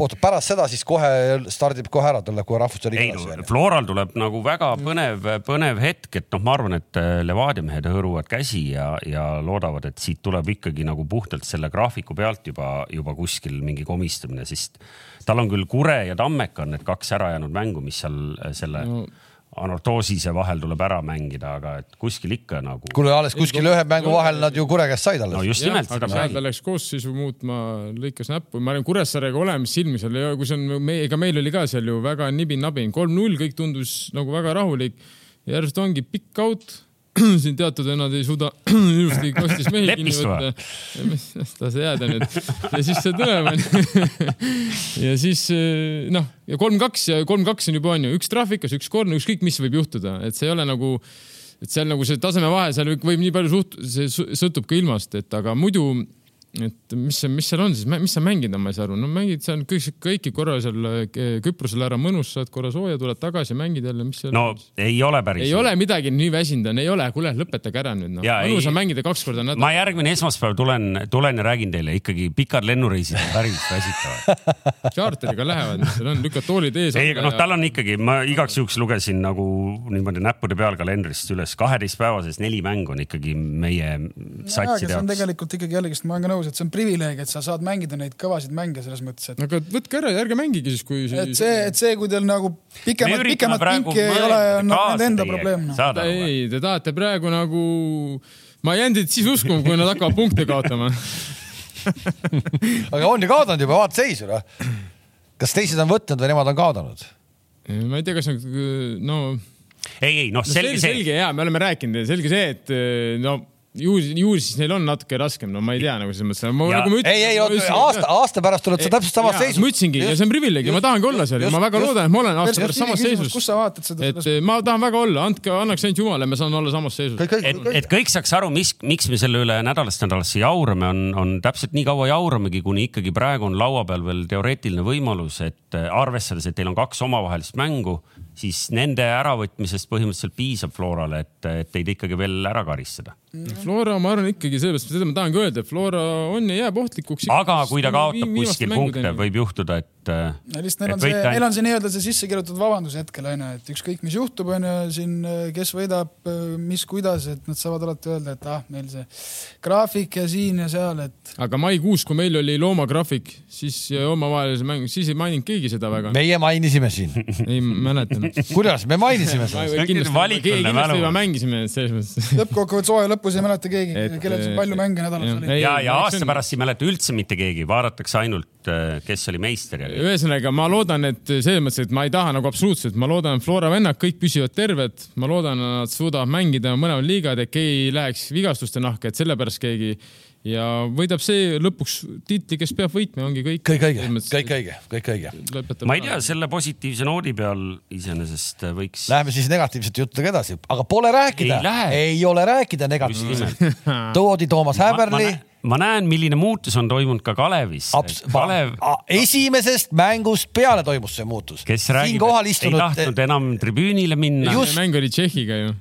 oota, pärast seda siis kohe stardib kohe ära, tuleb kohe Rahvuste Liiga edasi. Floral tuleb nagu väga põnev, põnev hetk, et noh, ma arvan, et äh, Levadia mehed hõõruvad käsi ja, ja loodavad, et siit tuleb ikkagi nagu puhtalt selle graafiku pealt juba, juba kuskil mingi komistamine, sest tal on küll Kure ja Tammeka on need kaks ära jäänud mängu, mis seal äh, selle no anortoosise vahel tuleb ära mängida, aga et kuskil ikka nagu. kuule, alles kuskil ühe mängu vahel nad ju Kure käest said alles. no just nimelt. aga seal ta läks koosseisu muutma, lõikas näppu, ma olen Kuressaarega olemas silmi seal ja kui see on, ega meil oli ka seal ju väga nibin-nabin, kolm-null, kõik tundus nagu väga rahulik. järsku ongi pikk out [clears throat] siin teatud vennad ei suuda [clears throat] ilusti kostis mehi kinni võtta. las ta jääda nüüd. ja siis see tuleb [laughs] ja siis eh, noh, ja kolm-kaks ja kolm-kaks on juba on ju üks trahvikas, üks korn, ükskõik mis võib juhtuda, et see ei ole nagu, et seal nagu see tasemevahe seal võib nii palju suht-, see sõltub ka ilmast, et aga muidu et mis see, mis seal on siis, mis sa mängid, ma ei saa aru, no mängid seal kõik, kõiki korra seal eh, Küprosel ära mõnus, saad korra sooja, tuled tagasi, mängid jälle, mis seal no on? ei ole päris. ei ole midagi nii väsinud on, ei ole, kuule, lõpetage ära nüüd noh. mõnus on mängida kaks korda nädalas. ma järgmine esmaspäev tulen, tulen ja räägin teile ikkagi pikad lennureisid on päris väsitavad [laughs] Charteriga lähevad, seal on, lükkad toolid ees. ei, aga noh, tal on ikkagi, ma igaks juhuks lugesin nagu niimoodi näppude peal kalendrist üles, kaheteistpäevases neli mängu on ikkagi meie satsi jaoks. tegelikult ikkagi jällegist, ma olen ka nõus, et see on privileeg, et sa saad mängida neid kõvasid mänge selles mõttes, et. aga võtke ära ja ärge mängige siis, kui. et see, et see, kui teil nagu pikemat, pikemat pinki ei ole, on nende enda probleem no.. ei, te tahate praegu nagu, ma ei jäänud teid siis uskuma, kui nad hakkavad punkte kaotama aga on ju kaotanud juba, vaata seisu noh. kas teised on võtnud või nemad on kaotanud? ma ei tea, kas nad, no. ei, ei noh, selge see. selge ja me oleme rääkinud, selge see, et no ju, ju siis neil on natuke raskem, no ma ei tea nagu selles mõttes. Nagu ütlesin, ei, ei, aasta, aasta pärast tuled sa täpselt samas seisus. ma ütlesingi ja see on privileeg ja ma tahangi olla seal ja ma väga loodan, et ma olen aasta pärast samas seisus. kus sa vaatad seda? et ma tahan väga olla, andke, annaks ainult Jumala, me saame olla samas seisus. et, et kõik saaks aru, mis, miks me selle üle nädalast nädalasse jaurame, on, on täpselt nii kaua jauramegi, kuni ikkagi praegu on laua peal veel teoreetiline võimalus, et arvestades, et teil on kaks omavahelist mängu siis nende äravõtmisest põhimõtteliselt piisab Florale, et, et teid ikkagi veel ära karistada. Flora, ma arvan ikkagi selles, seda ma tahangi öelda, et Flora on ja jääb ohtlikuks. aga kui ta kaotab kuskil punkte, võib juhtuda, et. lihtsalt neil on see, neil on see nii-öelda see sisse kirjutatud vabandus hetkel onju, et ükskõik, mis juhtub, onju siin, kes võidab, mis, kuidas, et nad saavad alati öelda, et ah, meil see graafik ja siin ja seal, et. aga maikuus, kui meil oli loomagraafik, siis omavahelise mäng, siis ei maininud keegi seda väga. meie mainisime siin ei mäletan [laughs] kuidas, me mainisime seda. mängisime selles mõttes. lõppkokkuvõttes hooaja lõpus ei mäleta keegi, kellel siin palju mänge nädalas oli. ja, ja aasta pärast ei mäleta üldse mitte keegi, vaadatakse ainult, äh, kes oli meister. ühesõnaga, ma loodan, et selles mõttes, et ma ei taha nagu absoluutselt, ma loodan, Flora vennad kõik püsivad terved, ma loodan, nad suudavad mängida mõlemad liigad, et keegi ei läheks vigastuste nahka, et sellepärast keegi ja võidab see lõpuks tiitli, kes peab võitma, ongi kõik. kõik õige, kõik õige, kõik õige. ma ei tea, selle positiivse noodi peal iseenesest võiks. Läheme siis negatiivsete juttudega edasi, aga pole rääkida, ei ole rääkida negatiivselt. toodi Toomas [laughs] Häberli ma näen, milline muutus on toimunud ka Kalevis. Kalev... esimesest mängust peale toimus see muutus. kes räägib, et istunud... ei tahtnud enam tribüünile minna. mäng oli Tšehhiga ju.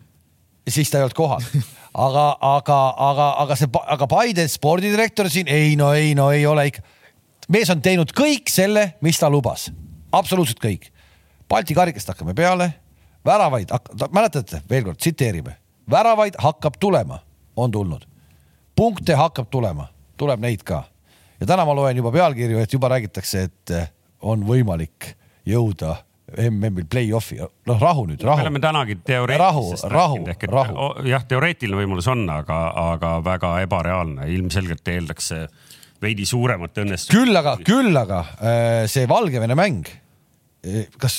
siis ta ei olnud kohal [laughs] [laughs] aga, aga, aga, aga see, aga Paide spordidirektor siin ei no ei no ei ole ikka. mees on teinud kõik selle, mis ta lubas, absoluutselt kõik. Balti karikast hakkame peale, väravaid, mäletate, veel kord tsiteerime, väravaid hakkab tulema, on tulnud punkte hakkab tulema, tuleb neid ka. ja täna ma loen juba pealkirju, et juba räägitakse, et eh, on võimalik jõuda MM-il play-off'i, noh rahu nüüd, rahu. me oleme tänagi teoreetilisest rääkinud ehk et rahu. jah, teoreetiline võimalus on, aga, aga väga ebareaalne, ilmselgelt eeldaks veidi suuremat õnnestust. küll aga, küll aga eh, see Valgevene mäng kas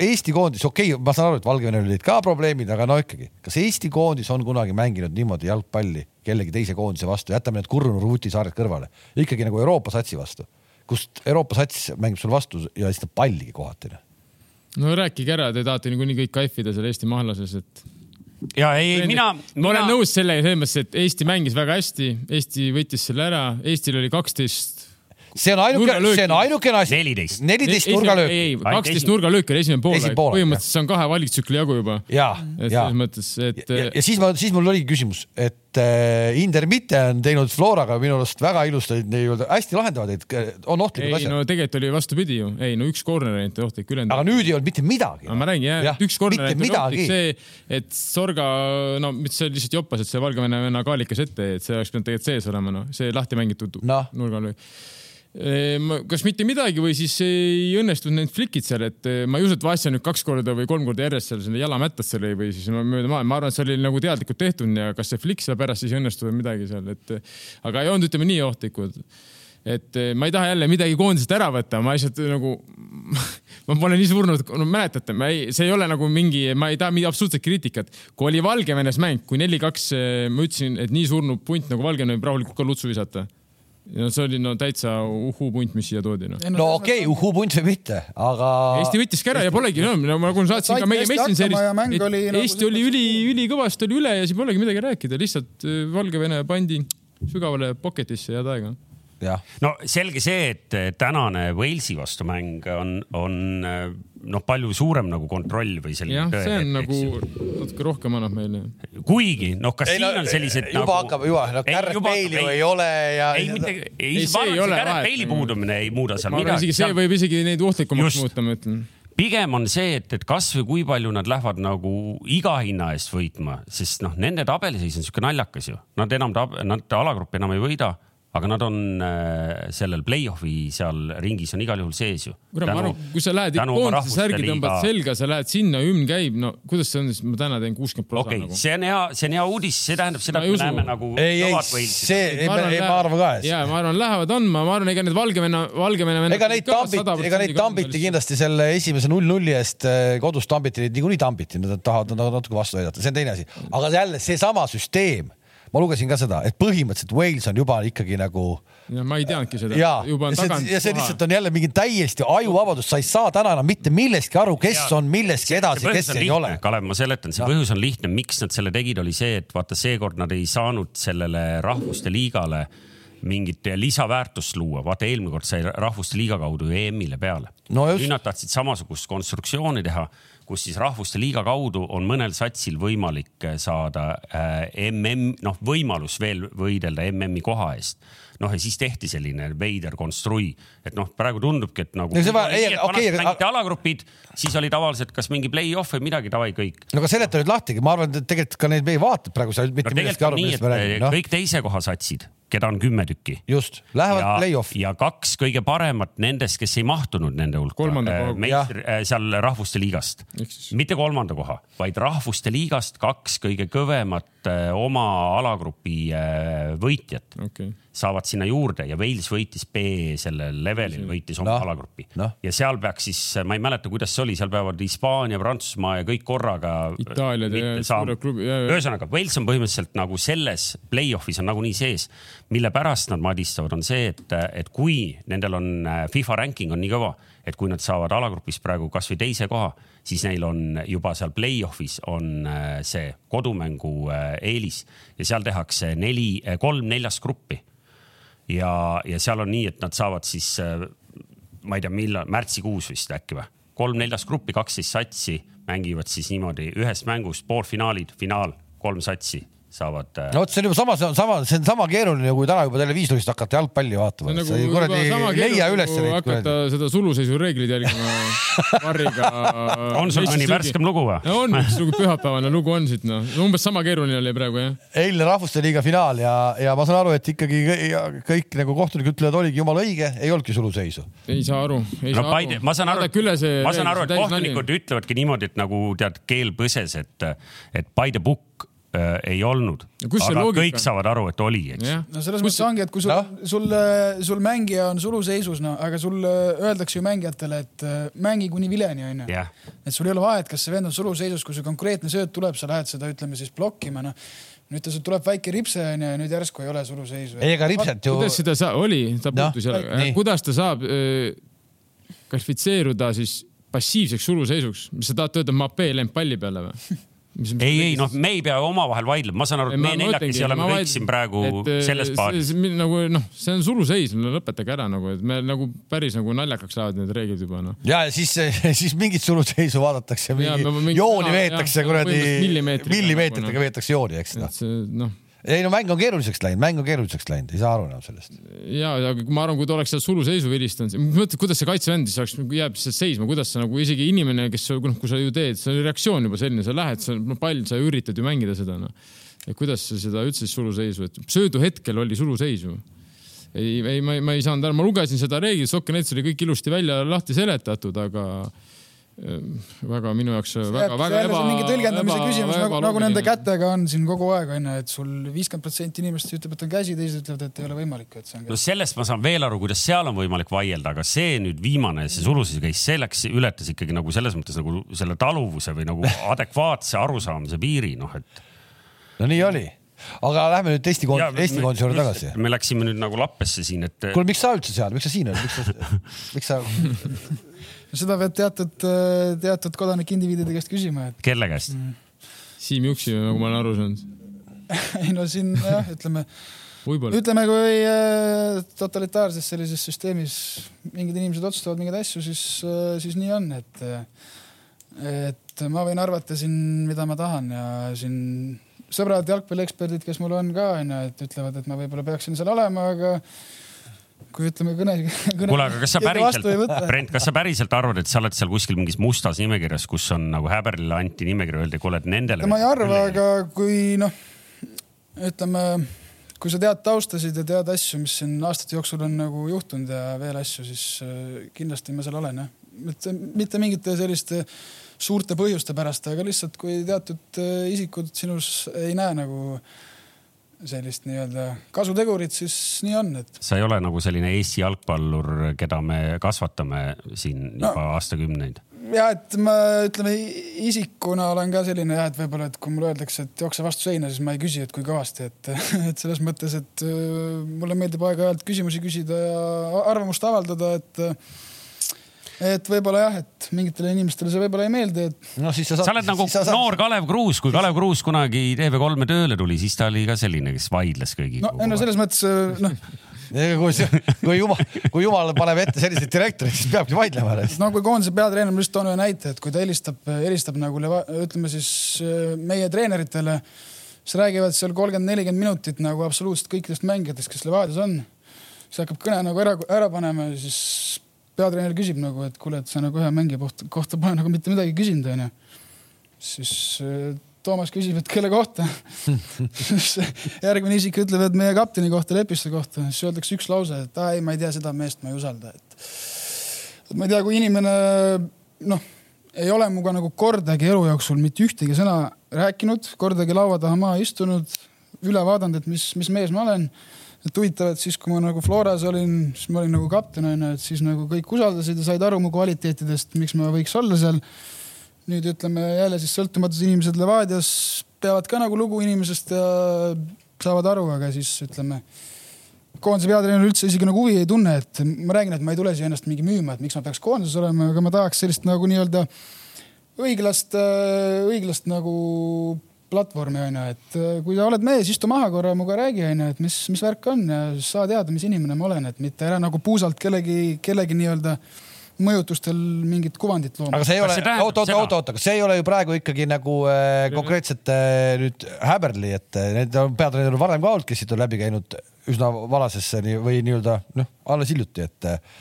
Eesti koondis, okei okay,, ma saan aru, et Valgevenel olid ka probleemid, aga no ikkagi, kas Eesti koondis on kunagi mänginud niimoodi jalgpalli kellegi teise koondise vastu, jätame need Kurrunu ruutisaared kõrvale, ikkagi nagu Euroopa satsi vastu, kust Euroopa sats mängib sul vastu ja siis ta palligi kohati. No rääkige ära, te tahate niikuinii kõik kaifida seal Eesti mahlases, et ja ei, mina. ma olen nõus sellega selles mõttes, et Eesti mängis väga hästi, Eesti võttis selle ära, Eestil oli kaksteist see on ainuke, see on ainukene asi. neliteist. neliteist nurgalööki. ei, ei, kaksteist nurgalööki oli esimene pool. põhimõtteliselt see on kahe valiktsükli jagu juba. ja, ja. selles mõttes, et. ja, ja siis ma, siis mul oligi küsimus, et äh, Inder Mitte on teinud Floraga minu arust väga ilusti nii-öelda hästi lahendavad, et on ohtlikud asjad. no tegelikult oli vastupidi ju, ei no üks corner ainult ohtlik, ülejäänud. aga nüüd ei olnud mitte midagi. ma räägin jah ja,, üks corner ainult oli ohtlik, see, et Sorga, no see oli lihtsalt joppas, et see Valgevene venna kaalikas ette, et see oleks pidanud tegelikult sees olema, noh, see lahti mängitud no. nurgalöök kas mitte midagi või siis ei õnnestunud need flikid seal, et ma ei usu, et Vasja nüüd kaks korda või kolm korda järjest seal selle jala mättasse lõi või siis mööda maailma, ma arvan, et see oli nagu teadlikult tehtud ja kas see flikk seal pärast siis ei õnnestu või midagi seal, et aga ei olnud, ütleme nii ohtlikud. et ma ei taha jälle midagi koondisest ära võtta, ma lihtsalt nagu [laughs] ma pole nii surnud, no mäletate, ma ei, see ei ole nagu mingi, ma ei taha mingit absoluutset kriitikat. kui oli Valgevenes mäng, kui neli-kaks, ma ütlesin, et nii surnud punt nagu Valgevene võib rahulikult ka lutsu visata no see oli no täitsa uhuu-punt, mis siia toodi no.. no okei okay,, uhuu-punt või mitte, aga. Eesti võttiski ära ja polegi, no nagu ma saatsin ka meie Messengeris, et oli Eesti oli üli, ülikõvasti oli üle ja siis polegi midagi rääkida, lihtsalt äh, Valgevene pandi sügavale pocket'isse head aega no selge see, et tänane Walesi vastu mäng on, on noh, palju suurem nagu kontroll või selline. jah, see on nagu natuke rohkem annab meile. kuigi noh, kas ei, siin no, on sellised juba nagu. hakkab juba, no Garrett Bale'i ju ei ole ja. ei, mitte, ei, ei, see ei ole. Garrett Bale'i puudumine ei muuda seal midagi. see võib isegi neid ohtlikumaks muuta, ma ütlen pigem on see, et, et kasvõi kui palju nad lähevad nagu iga hinna eest võitma, sest noh, nende tabeliseis on sihuke naljakas ju, nad enam, nad alagruppi enam ei võida aga nad on äh, sellel play-off'i seal ringis on igal juhul sees ju. kurat, ma arvan, kui sa lähed koondise särgi tõmbad liiga... selga, sa lähed sinna, hümn käib, no kuidas see on siis, ma täna teen kuuskümmend prossa okay, nagu. see on hea, see on hea uudis, see tähendab seda, et me näeme nagu. ei, ei, see, ei, ma, ei, ma arvan ka. ja ma arvan, lähevad andma, ma arvan, ega need Valgevene, Valgevene. ega neid tambiti, ega neid tambiti kindlasti selle esimese null-nulli eest äh, kodus tambiti, neid niikuinii tambiti, nad tahavad natuke vastu aidata, see on teine asi, aga jälle seesama süsteem ma lugesin ka seda, et põhimõtteliselt Wales on juba ikkagi nagu. ma ei teadnudki seda. ja, ja see lihtsalt on jälle mingi täiesti ajuvabadus, sa ei saa täna enam mitte millestki aru, kes ja, on milleski edasi, kes ei ole. Kalev, ma seletan, see ja. põhjus on lihtne, miks nad selle tegid, oli see, et vaata, seekord nad ei saanud sellele rahvuste liigale mingit lisaväärtust luua, vaata eelmine kord sai Rahvuste Liiga kaudu ju EM-ile peale no. nüüd nad tahtsid samasugust konstruktsiooni teha kus siis Rahvuste Liiga kaudu on mõnel satsil võimalik äh, saada MM, noh, võimalus veel võidelda MM-i koha eest. noh, ja siis tehti selline veider konstrui, et noh, praegu tundubki, et nagu. okei, mängiti alagrupid, siis oli tavaliselt kas mingi play-off või midagi, davai kõik. no aga seleta nüüd lahtigi, ma arvan, et tegelikult ka neid meie vaatab praegu seal mitte no, millestki aru, millest me räägime no.. kõik teise koha satsid keda on kümme tükki. just, lähevad play-off'i. ja kaks kõige paremat nendest, kes ei mahtunud nende hulka. koha. meistri, äh, seal Rahvuste Liigast. mitte kolmanda koha, vaid Rahvuste Liigast kaks kõige kõvemat äh, oma alagrupi äh, võitjat okay. saavad sinna juurde ja Wales võitis B sellel levelil, võitis oma no. alagrupi no. ja seal peaks siis, ma ei mäleta, kuidas see oli, seal peavad Hispaania, Prantsusmaa ja kõik korraga. Itaalia suured klubid. ühesõnaga, Wales on põhimõtteliselt nagu selles play-off'is on nagunii sees mille pärast nad madistavad, on see, et, et kui nendel on äh, FIFA ranking on nii kõva, et kui nad saavad alagrupis praegu kasvõi teise koha, siis neil on juba seal play-off'is on äh, see kodumängu äh, eelis ja seal tehakse neli, kolm neljast gruppi ja, ja seal on nii, et nad saavad siis, ma ei tea, millal, märtsikuus vist äkki või? kolm-neljast gruppi, kaksteist satsi mängivad siis niimoodi ühest mängust poolfinaalid, finaal, kolm satsi saavad. Äh, no vot, see on juba sama, see on sama, see on sama keeruline, kui täna juba televiisorist hakata jalgpalli vaatama. Nagu sa ei kuradi leia üles neid. hakata seda suluseisu reegleid jälgima [laughs] Varriga. on sul mõni värskem lugu või? on, üks [laughs] lugu, pühapäevane lugu on siit noh, umbes sama keeruline oli praegu jah. eilne Rahvuste Liiga finaal ja, ja ma saan aru, et ikkagi kõik nagu kohtunikud ütlevad, oligi jumala õige, ei olnudki suluseisu. ei saa aru, ei no, saa aru. ma saan aru, ma saan aru, et kohtunikud ütlevadki niimoodi, et nagu tead, keel põses, et, et by the book äh, ei olnud. aga kõik saavad aru, et oli, eks. no selles mõttes ongi, et kui sul no?, sul, äh, sul mängija on suluseisus, no aga sul äh, öeldakse ju mängijatele, et äh, mängi kuni vileni, onju. et sul ei ole vahet, kas see vend on suluseisus, kui see konkreetne sööt tuleb, sa lähed seda, ütleme siis blokkima, noh nüüd ta tuleb väike ripse onju ja nüüd järsku ei ole suluseisu. ei, ega ripset ju. kuidas seda sa-, oli, ta puutus no, jälle, kuidas ta saab äh, kvalifitseeruda siis passiivseks suluseisuks, mis sa tahad öelda, Mapee lend palli peale või [laughs] ei, ei noh, me ei pea omavahel vaidlema, ma saan aru, et me neljakesi oleme kõik vaid... siin praegu et, äh, selles paaris. nagu noh, see on suluseis, no lõpetage ära nagu, et me nagu päris nagu naljakaks lähevad need reeglid juba noh. ja siis, [laughs] siis mingit suluseisu vaadatakse, mingi jooni veetakse kuradi millimeetritega nagu, veetakse jooni, eks noh. noh ei no mäng on keeruliseks läinud, mäng on keeruliseks läinud, ei saa aru enam sellest. ja, aga ma arvan, kui ta oleks seal suluseisu vilistanud, mõtle, kuidas see kaitsevend siis oleks, jääb lihtsalt seisma, kuidas sa nagu isegi inimene, kes noh, kui sa ju teed, see on reaktsioon juba selline, sa lähed, sa no, pall, sa üritad ju mängida seda noh. et kuidas sa seda üldse suluseisu, et söödu hetkel oli suluseisu ei, ei, ma ei, ma ei saanud aru, ma lugesin seda reeglit, Sokkenets oli kõik ilusti välja lahti seletatud, aga väga minu jaoks väga, väga eba. mingi tõlgendamise küsimus nagu, nagu nende kätega on siin kogu aeg onju, et sul viiskümmend protsenti inimestest ütleb, et on käsi, teised ütlevad, et ei ole võimalik, et see on. no sellest ma saan veel aru, kuidas seal on võimalik vaielda, aga see nüüd viimane, see sulusis käis, see läks, ületas ikkagi nagu selles mõttes nagu selle taluvuse või nagu [laughs] adekvaatse arusaamise piiri, noh et. no nii oli aga lähme nüüd Eesti koondise, Eesti koondise juurde tagasi. me läksime nüüd nagu lappesse siin, et. kuule, miks sa üldse seal, miks sa siin oled, miks sa, miks sa [laughs] [laughs] seda pead teatud, teatud kodanike-indiviidide käest küsima, et. kelle käest mm.? Siim Juksi, nagu ma olen aru saanud [laughs] ei no siin jah, ütleme ütleme, kui äh, totalitaarses sellises süsteemis mingid inimesed otsustavad mingeid asju, siis äh,, siis nii on, et, et ma võin arvata siin, mida ma tahan ja siin sõbrad jalgpallieksperdid, kes mul on ka onju, et ütlevad, et ma võib-olla peaksin seal olema, aga kui ütleme kõne, kõne. kuule, aga kas sa päriselt, Brent, kas sa päriselt arvad, et sa oled seal kuskil mingis mustas nimekirjas, kus on nagu Häberile anti nimekiri, öeldi, kuule, et nendele. ma ei arva, aga kui noh, ütleme, kui sa tead taustasid ja tead asju, mis siin aastate jooksul on nagu juhtunud ja veel asju, siis äh, kindlasti ma seal olen jah. mitte, mitte mingite selliste suurte põhjuste pärast, aga lihtsalt kui teatud äh, isikud sinus ei näe nagu äh, sellist nii-öelda kasutegurit, siis nii on, et. sa ei ole nagu selline Eesti jalgpallur, keda me kasvatame siin no, juba aastakümneid? ja et ma ütleme isikuna olen ka selline jah, et võib-olla, et kui mulle öeldakse, et jookse vastu seina, siis ma ei küsi, et kui kõvasti, et, [laughs] et selles mõttes, et äh, mulle meeldib aeg-ajalt küsimusi küsida ja arvamust avaldada, et et võib-olla jah, et mingitele inimestele see võib-olla ei meeldi, et. no siis sa saad. sa oled nagu sa noor Kalev Kruus, kui Kalev Kruus kunagi TV3-e tööle tuli, siis ta oli ka selline, kes vaidles kõigiga. no, no selles mõttes noh kui, kui jumal, kui jumal paneb ette selliseid direktoreid, siis peabki vaidlema. no kui koondise peatreener, ma just toon ühe näite, et kui ta helistab, helistab nagu ütleme siis meie treeneritele, siis räägivad seal kolmkümmend, nelikümmend minutit nagu absoluutselt kõikidest mängijatest, kes Levadias on. siis hakkab kõne nagu ära, ära panema ja siis peatreener küsib nagu, et kuule, et sa nagu ühe mängija kohta, kohta pole nagu mitte midagi küsinud, onju. siis äh, Toomas küsib, et kelle kohta [laughs] [laughs] järgmine isik ütleb, et meie kapteni kohta, Lepiste kohta, siis öeldakse üks lause, et aa ei, ma ei tea seda meest, ma ei usalda, et. ma ei tea, kui inimene noh, ei ole minuga nagu kordagi elu jooksul mitte ühtegi sõna rääkinud, kordagi laua taha maha istunud, üle vaadanud, et mis, mis mees ma olen et huvitav, et siis, kui ma nagu Floras olin, siis ma olin nagu kapten onju, et siis nagu kõik usaldasid ja said aru mu kvaliteetidest, miks ma võiks olla seal. nüüd ütleme jälle siis sõltumatud inimesed Levadias peavad ka nagu lugu inimesest ja saavad aru, aga siis ütleme koondise peatreener üldse isegi nagu huvi ei tunne, et ma räägin, et ma ei tule siia ennast mingi müüma, et miks ma peaks koondises olema, aga ma tahaks sellist nagu nii-öelda õiglast, õiglast nagu platvormi onju, et äh, kui sa oled mees, istu maha korra minuga räägi onju, et mis, mis värk on ja siis sa tead, mis inimene ma olen, et mitte ära nagu puusalt kellegi, kellegi nii-öelda mõjutustel mingit kuvandit looma aga. see ei ole oota, seda? oota, oota, kas see ei ole ju praegu ikkagi nagu äh, konkreetselt äh, nüüd häberli, et äh, need on peatreener on varem ka olnud, kes siit on läbi käinud üsna valasesse nii, või nii-öelda noh, alles hiljuti, et äh,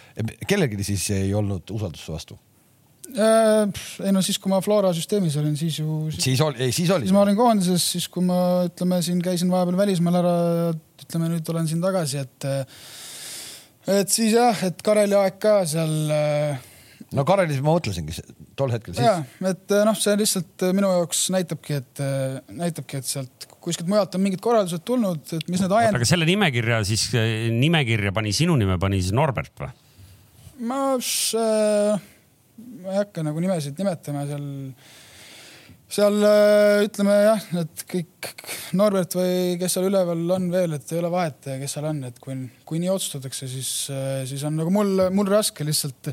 kellelgi siis ei olnud usaldust vastu. Äh, ei no siis, kui ma Flora süsteemis olin, siis ju, siis, oli, ei siis oli siis. ma olin koondises, siis kui ma ütleme siin käisin vahepeal välismaal ära, ütleme nüüd olen siin tagasi, et et siis jah, et Kareli aeg ka seal äh, no Karelis ma mõtlesingi tol hetkel ja siis. et noh, see lihtsalt minu jaoks näitabki, et näitabki, et sealt kuskilt mujalt on mingid korraldused tulnud, et mis need ajend-, aga selle nimekirja siis, nimekirja pani sinu nime, pani siis Norbert või? ma, ma ei hakka nagu nimesid nimetama seal, seal äh, ütleme jah, et kõik Norbert või kes seal üleval on veel, et ei ole vahet, kes seal on, et kui, kui nii otsustatakse, siis, siis on nagu mul, mul raske lihtsalt,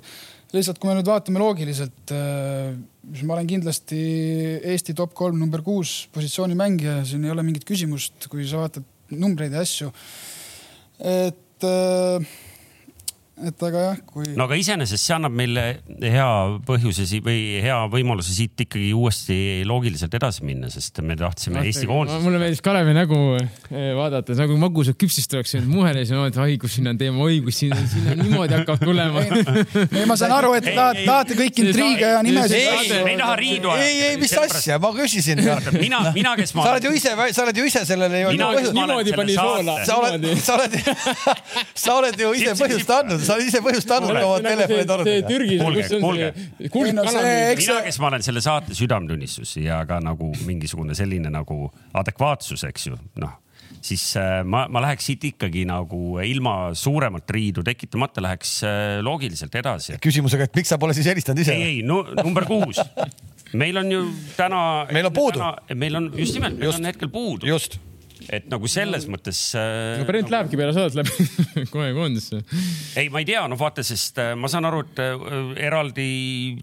lihtsalt kui me nüüd vaatame loogiliselt, siis ma olen kindlasti Eesti top kolm number kuus positsiooni mängija, siin ei ole mingit küsimust, kui sa vaatad numbreid ja asju. et, et aga jah, kui no aga iseenesest see annab meile hea põhjuse või hea võimaluse siit ikkagi uuesti loogiliselt edasi minna, sest me tahtsime Eesti koondist. mulle meeldis Kalevi nägu eh, vaadata, nagu magusad küpsist oleks nüüd muhenes ja mõelnud, oi kus siin on teema, oi kus siin on, siin on niimoodi hakkab tulema. ei, ma saan aru, et te tahate, tahate kõik intriige ja nimesid ei, me ei taha riidu ei, ei, mis asja, ma küsisin. mina, mina, kes ma sa oled ju ise, sa oled ju ise sellele niimoodi pani soola. sa oled, sa oled, [laughs] sa oled ju ise põhjust andnud, sa oled ise põhjust andnud oma telefonitoruga. Türgis, Kuulge, kus on see eks mina, kes ma olen selle saate südametunnistus ja ka nagu mingisugune selline nagu adekvaatsus, eks ju, noh siis äh, ma, ma läheks siit ikkagi nagu ilma suuremat riidu tekitamata läheks äh, loogiliselt edasi. küsimusega, et miks sa pole siis helistanud ise ei,? ei no, number kuus. meil on ju täna. Meil on puudu.. meil on just nimelt, meil Just. on hetkel puudu, just, et nagu selles mõttes äh,. no Brent lähebki peale saadet läbi [laughs] kohe koondisse. ei, ma ei tea, noh vaata, sest äh, ma saan aru, et äh, eraldi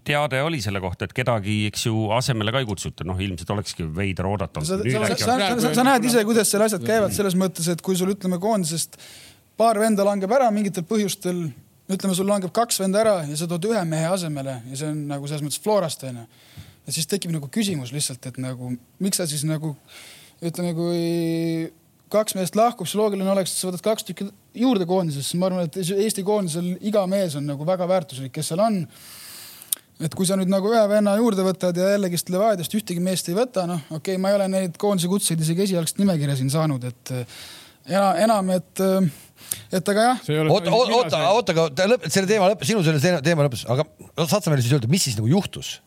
teade oli selle kohta, et kedagi, eks ju, asemele ka ei kutsuta, noh ilmselt olekski veider oodata. sa, sa, sa, sa, sa, sa näed ise, kuidas seal asjad käivad selles mõttes, et kui sul ütleme koondisest paar venda langeb ära mingitel põhjustel, ütleme, sul langeb kaks venda ära ja sa tood ühe mehe asemele ja see on nagu selles mõttes Florast onju. ja siis tekib nagu küsimus lihtsalt, et nagu miks sa siis nagu ütleme, kui kaks meest lahkub, siis loogiline oleks, et sa võtad kaks tükki juurde koondisesse, ma arvan, et Eesti koondisel iga mees on nagu väga väärtuslik, kes seal on et kui sa nüüd nagu ühe venna juurde võtad ja jällegist Levadiast ühtegi meest ei võta, noh, okei okay,, ma ei ole neid koondise kutseid isegi esialgset nimekirja siin saanud, et eh, enam, enam, et, et aga jah, oota, oota, oota, aga ta lõpp, selle teema lõpp, sinu selle teema- teema lõppes, aga saad sa meile siis öelda, mis siis nagu juhtus?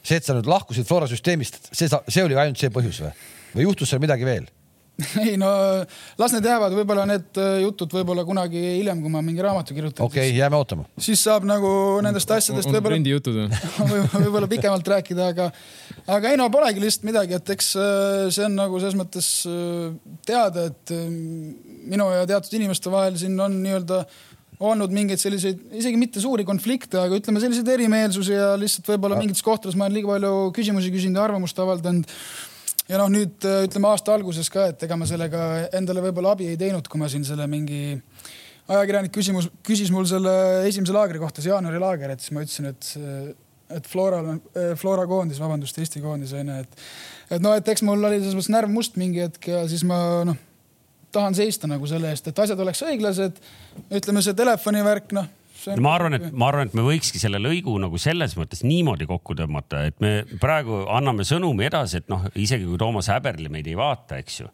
see, et sa nüüd lahkusid Flora süsteemist, see, see oli ainult see põhjus või? Või juhtus seal midagi veel? [laughs] ei no las need jäävad, võib-olla need eh, jutud võib-olla kunagi hiljem, kui ma mingi raamatu kirjutan okei okay,, jääme ootama. siis saab nagu nendest asjadest võib-olla Brendi jutud või? [laughs] võib- võib-olla pikemalt rääkida, aga, aga ei no polegi lihtsalt midagi, et eks äh, see on nagu selles mõttes äh, teada, et äh, minu ja teatud inimeste vahel siin on nii-öelda olnud mingeid selliseid, isegi mitte suuri konflikte, aga ütleme selliseid erimeelsusi ja lihtsalt võib-olla mingites kohtades ma olen liiga palju küsimusi küsinud ja arvamust avaldanud ja noh, nüüd äh, ütleme aasta alguses ka, et ega ma sellega endale võib-olla abi ei teinud, kui ma siin selle mingi ajakirjanik küsimus, küsis mul selle esimese laagri kohta, see jaanuari laager, et siis ma ütlesin, et, et Floral on, Flora koondis, vabandust, Eesti koondis onju, et, et noh, et eks mul oli selles mõttes närv must mingi hetk ja siis ma noh, tahan seista nagu selle eest, et asjad oleks õiglased. ütleme, see telefonivärk, noh. Ma arvan, et ma arvan, et me võikski selle lõigu nagu selles mõttes niimoodi kokku tõmmata, et me praegu anname sõnumi edasi, et noh, isegi kui Toomas Häberli meid ei vaata, eks ju,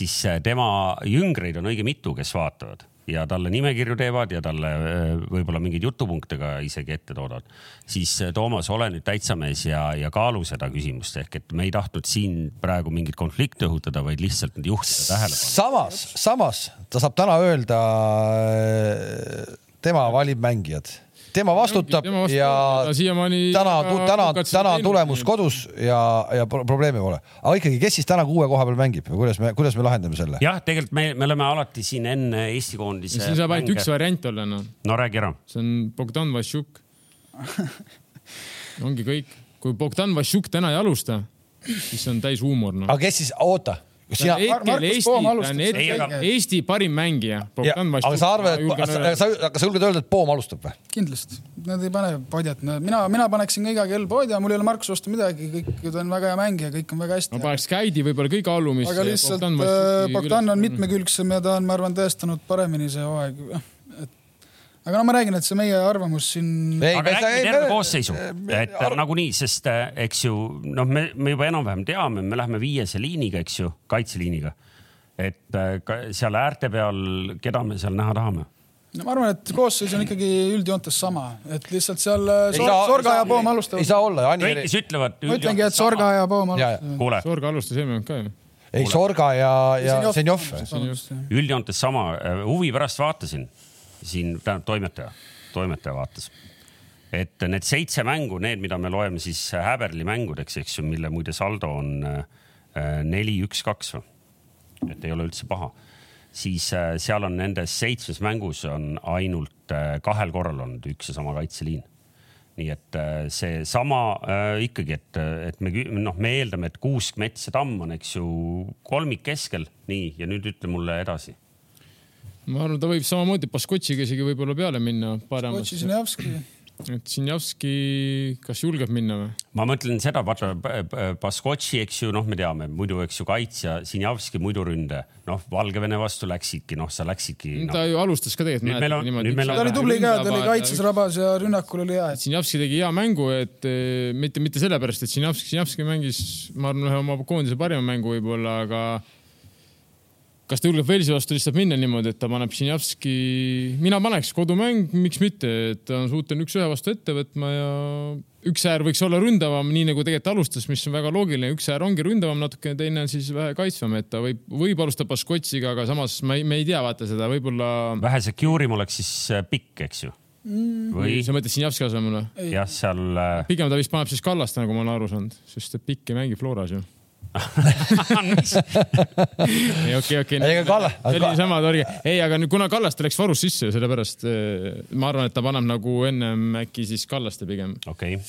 siis äh, tema jüngreid on õige mitu, kes vaatavad ja talle nimekirju teevad ja talle äh, võib-olla mingeid jutupunkte ka isegi ette toodavad. siis äh, Toomas, ole nüüd täitsa mees ja, ja kaalu seda küsimust ehk et me ei tahtnud siin praegu mingit konflikti õhutada, vaid lihtsalt nüüd juhtida tähelepanu. samas, samas ta saab täna öelda, tema valib mängijad, tema vastutab Tema vastutab ja täna, täna, täna tulemus kodus ja, ja pro- probleemi pole. aga ikkagi, kes siis täna kuue koha peal mängib või kuidas me, kuidas me lahendame selle? jah, tegelikult me, me oleme alati siin enne Eesti koondise. siin saab ainult üks variant olla, noh. no räägi ära. see on Bogdan Vassiuk. ongi kõik. kui Bogdan Vassiuk täna ei alusta, siis see on täis huumor noh. aga kes siis, oota sina. hetkel Eesti, ta on hetkel Eesti parim mängija. aga sa arvad, et sa, sa, kas sa julged öelda, et Poom alustab või? kindlasti, nad ei pane Podjat, mina, mina paneksin ka iga kell Podja, mul ei ole Markus vastu midagi, kõik ta on väga hea mängija, kõik on väga hästi. ma paneks Käidi võib-olla kõige alumisse. aga lihtsalt Bogdan on mitmekülgsem ja ta on, ma arvan, tõestanud paremini see hooaeg aga no ma räägin, et see meie arvamus siin. aga räägime terve koosseisu, et ar... nagunii, sest äh, eks ju noh, me, me juba enam-vähem teame, me läheme viiese liiniga, eks ju, kaitseliiniga. et äh, seal äärte peal, keda me seal näha tahame? no ma arvan, et koosseis on ikkagi üldjoontes sama, et lihtsalt seal äh, Sor saa, Sorga ja Poom alustavad. ei saa olla. kõik, kes ütlevad. ma ütlengi, et Sorga ja Poom alustavad. Sorga alustas eelmine ka ju ei, Sorga ja, ja Zenjov. üldjoontes sama, huvi pärast vaatasin siin, tähendab toimetaja, toimetaja vaatas. et need seitse mängu, need, mida me loeme siis Häberli mängudeks, eks ju, mille muide saldo on äh, neli, üks, kaks või? et ei ole üldse paha. siis äh, seal on nendes seitsmes mängus on ainult äh, kahel korral olnud üks ja sama kaitseliin nii et seesama äh, ikkagi, et, et me noh, me eeldame, et Kuusk, Mets ja Tamm on, eks ju, kolmik keskel, nii ja nüüd ütle mulle edasi ma arvan, ta võib samamoodi Baskotšiga isegi võib-olla peale minna paremasse. Baskotši, Sinjavski. et Sinjavski, kas julgeb minna või? ma mõtlen seda, vaata Baskotši, eks ju, noh, me teame, muidu, eks ju, kaitsja, Sinjavski muidu ründe, noh, Valgevene vastu läksidki, noh, sa läksidki no.. ta ju alustas ka tegelikult. ta oli tubli ka, ta oli kaitses rabas ja rünnakul oli hea. Sinjavski tegi hea mängu, et eh, mitte, mitte sellepärast, et Sinjavski, Sinjavski mängis, ma arvan, ühe oma koondise parima mängu võib-olla, aga kas ta julgeb Velsi vastu lihtsalt minna niimoodi, et ta paneb Sinjavski, mina paneks kodumäng, miks mitte, et ta on suuteline üks-ühe vastu ette võtma ja üks äär võiks olla ründavam, nii nagu tegelikult alustas, mis on väga loogiline, üks äär ongi ründavam natukene, teine on siis vähe kaitsvam, et ta võib, võib alustada Baskotsiga, aga samas me ei, me ei tea, vaata seda võib-olla. vähe secure im oleks siis äh, pikk, eks ju mm.. või sa mõtled Sinjavski asemele? jah, seal. Äh, pigem ta vist paneb siis Kallaste, nagu ma olen aru saanud, sest pikk ei mängi Floras ju [laughs] ei okei, okei. ega Kalle. see oli sama torge. ei, aga nüüd kuna Kallaste läks varus sisse, sellepärast eh, ma arvan, et ta paneb nagu ennem äkki siis Kallaste pigem. okei okay.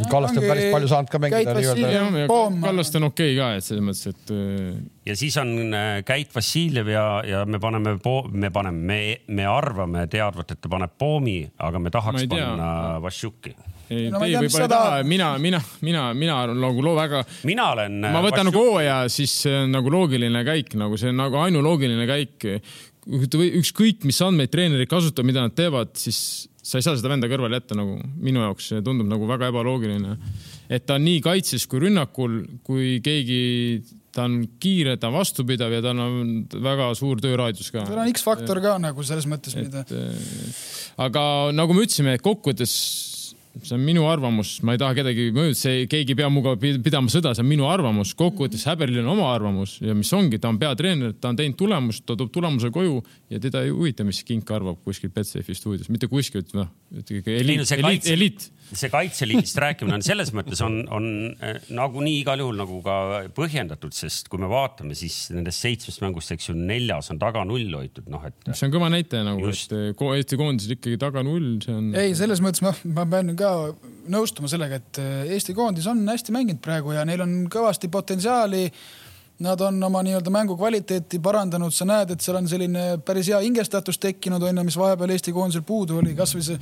no,. Kallaste on päris palju saanud ka mängida nii-öelda. Kallaste on okei okay ka, et selles mõttes, et. Eh, ja siis on eh, Käit Vassiljev ja, ja me paneme, me paneme, me, me arvame teadvat, et ta paneb Poomi, aga me tahaks panna Vassiuki no,, teie võib-olla ei taha, mina, mina, mina, mina nagu loo väga. mina olen. ma võtan nagu hooaja, siis see on nagu loogiline käik, nagu see on nagu ainuloogiline käik. ükskõik, mis andmeid treenerid kasutavad, mida nad teevad, siis sa ei saa seda venda kõrvale jätta nagu minu jaoks see tundub nagu väga ebaloogiline. et ta on nii kaitses kui rünnakul, kui keegi ta on kiire, ta on vastupidav ja tal on väga suur tööraadius ka. tal on X-faktor ka nagu selles mõttes, mida. aga nagu me ütlesime, kokkuvõttes see on minu arvamus, ma ei taha kedagi mõjuda, see, keegi ei pea minuga pidama sõda, see on minu arvamus. kokkuvõttes Häberlil on oma arvamus ja mis ongi, ta on peatreener, ta on teinud tulemust, ta toob tulemuse koju ja teda ei huvita, mis Kink arvab kuskil Betsafe stuudios, mitte kuskilt, noh, eliit, eliit, eliit see kaitseliinist rääkimine on selles mõttes on, on eh, nagunii igal juhul nagu ka põhjendatud, sest kui me vaatame, siis nendest seitsmest mängust, eks ju, neljas on taga null hoitud, noh et. see on kõva näitaja nagu, et eh, Eesti koondisel ikkagi taga null, see on. ei, selles mõttes ma, ma pean ka nõustuma sellega, et eh, Eesti koondis on hästi mänginud praegu ja neil on kõvasti potentsiaali Nad on oma nii-öelda mängu kvaliteeti parandanud, sa näed, et seal on selline päris hea hingestatus tekkinud, on ju, mis vahepeal Eesti koondisel puudu oli, kasvõi see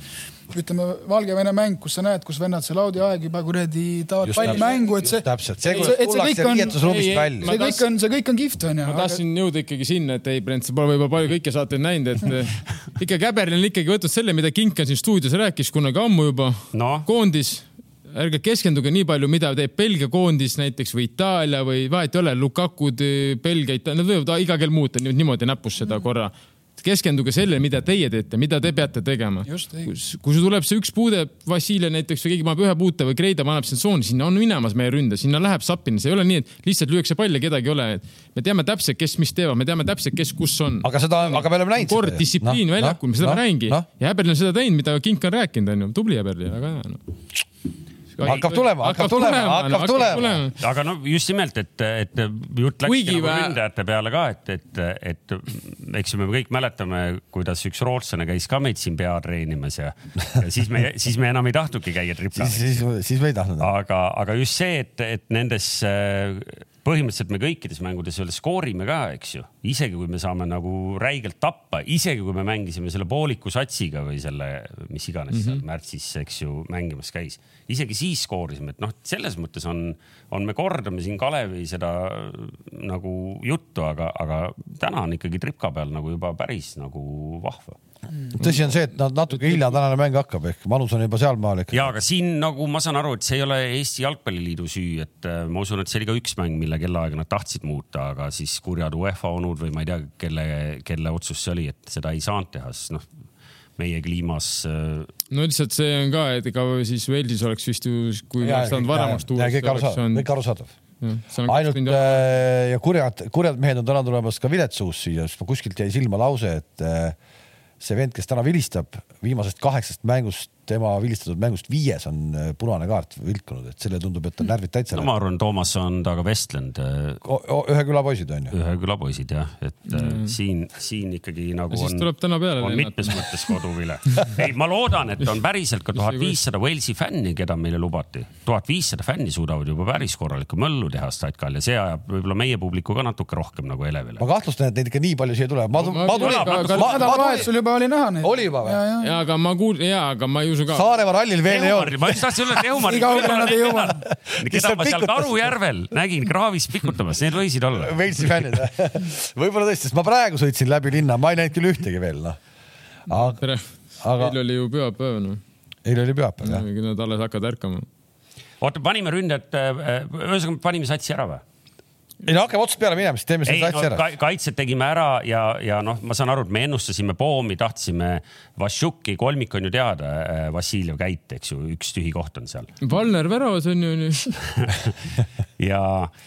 ütleme, Valgevene mäng, kus sa näed, kus vennad seal Audi aeg juba kuradi tahavad palli mängu, et see. täpselt, see, kui tullakse riietusruumist välja. see kõik on, see kõik on kihvt, on ju. ma tahtsin jõuda ikkagi sinna, et ei, Brent, sa pole võib-olla palju kõike saateid näinud, et [laughs] ikka Käberlin on ikkagi võtnud selle, mida Kink on siin stuudios rääkis kunagi ammu juba. No.. koondis ärge keskenduge nii palju, mida teeb Belgia koondis näiteks või Itaalia või vahet ei ole, Lukakud, Belgia, Itaalia, nad võivad iga kell muuta niimoodi näpus seda mm. korra keskenduge sellele, mida teie teete, mida te peate tegema. kui, kui sul tuleb see üks puude, Vassiljev näiteks või keegi paneb ühe puute või Kreida paneb sinna tsooni, sinna on minemas meie ründe, sinna läheb sappini, see ei ole nii, et lihtsalt lüüakse pall ja kedagi ei ole. me teame täpselt, kes mis teevad, me teame täpselt, kes kus on. aga seda, aga me oleme näinud. kord distsipliin no, väljakul no,, me seda no, näingi no. ja Häberli on seda teinud, mida Kink on rääkinud, onju, tubli Häberli, väga hea no hakkab tulema, hakkab tulema, hakkab tulema. aga no just nimelt, et, et jutt läks Kuigi nagu vä- ründajate peale ka, et, et, et eks me kõik mäletame, kuidas üks rootslane käis ka meid siin pead treenimas ja, ja siis me, [laughs] siis me enam ei tahtnudki käia tripla siis, siis, siis me ei tahtnud. aga, aga just see, et, et nendes äh, põhimõtteliselt me kõikides mängudes veel skoorime ka, eks ju, isegi kui me saame nagu räigelt tappa, isegi kui me mängisime selle pooliku satsiga või selle, mis iganes mm -hmm. seal märtsis, eks ju, mängimas käis, isegi siis skoorisime, et noh, selles mõttes on, on, me kordame siin Kalevi seda nagu juttu, aga, aga täna on ikkagi tripka peal nagu juba päris nagu vahva tõsi on see, et nad natuke hilja tänane mäng hakkab ehk manus on juba sealmaal ikka. ja aga siin nagu ma saan aru, et see ei ole Eesti Jalgpalliliidu süü, et äh, ma usun, et see oli ka üks mäng, mille kellaaega nad tahtsid muuta, aga siis kurjad UEFA onud või ma ei tea, kelle, kelle otsus see oli, et seda ei saanud teha, sest noh, meie kliimas äh, no lihtsalt see on ka, et ega siis Walesis oleks vist ju, kui oleks saanud ja, tuua. kõik arusaadav, kõik arusaadav. ainult äh, ja kurjad, kurjad mehed on täna tulemas ka viletsuus siia, sest kuskilt jäi silma lause, et äh, see vend, kes täna vilistab, viimasest kaheksast mängust, tema vilistatud mängust viies on äh, punane kaart vilkunud, et selle tundub, et on närvid täitsa no ma arvan, Toomas on temaga vestlenud, o- ühe küla poisid on ju. ühe küla poisid jah, et mm. siin, siin ikkagi nagu siis on, tuleb täna peale on lennata. mitmes mõttes koduvile. [laughs] ei, ma loodan, et on päriselt ka tuhat viissada Walesi fänni, keda meile lubati. tuhat viissada fänni suudavad juba päris korralikku möllu teha statkal ja see ajab võib-olla meie publiku ka natuke rohkem nagu elevile ma. kahtlustan, et neid ikka nii palju siia tuleb. ma, tulin, nädalavahetusel juba oli näha neid. Oli juba või? ja, ja, ja aga ma kuul-, ja aga ma ei usu ka. Saaremaa rallil veel ei olnud. ma just tahtsin öelda, et Eumar. Nii kaugele nad ei jõua. Kes keda ma seal? Karujärvel nägin kraavis pikutamas, need võisid olla. Walesi fännid, võib-olla tõesti, sest ma praegu sõitsin läbi linna, ma ei näinud küll ühtegi veel noh. aga, aga eile oli ju pühapäev noh, eile oli pühapäev jah. nad alles hakkavad ärkama. oota, panime ründajad, ühesõnaga panime satsi ära või? Ei no hakkame otsast peale minema, siis teeme selle no, satsi ära. ka, kaitset tegime ära ja, ja noh, ma saan aru, et me ennustasime Poomi, tahtsime Vašuki, kolmik on ju teada, Vassiljev Käit, eks ju, üks tühi koht on seal. Valner väravas on ju nii. [laughs] ja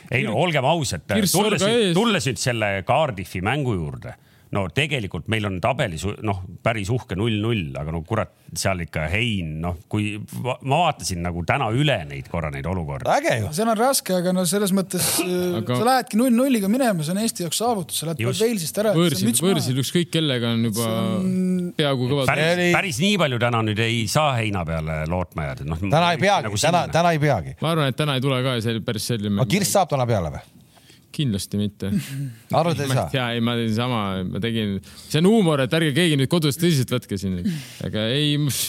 ei no olgem ausad, tulles nüüd selle Cardiffi mängu juurde no tegelikult meil on tabelis noh, päris uhke null-null, aga no kurat, seal ikka Hein, noh, kui va- ma vaatasin nagu täna üle neid korra neid olukordi. äge ju. seal on raske, aga no selles mõttes aga... Aga- sa lähedki null-nulliga minema, see on Eesti jaoks saavutus, sa lähed. Walesist ära. võõrsil, võõrsil ükskõik kellega on juba peaaegu kõva. päris nii palju täna nüüd ei saa heina peale lootma jääda, noh. täna ei peagi, täna, täna ei peagi. ma arvan, et täna ei tule ka see päris selline aga Kirss saab täna peale või? Kindlasti mitte. [laughs] arvad, ei saa? ja ei, ma tegin sama, ma tegin, see on huumor, et ärge keegi nüüd kodus tõsiselt võtke siin. aga ei, mis,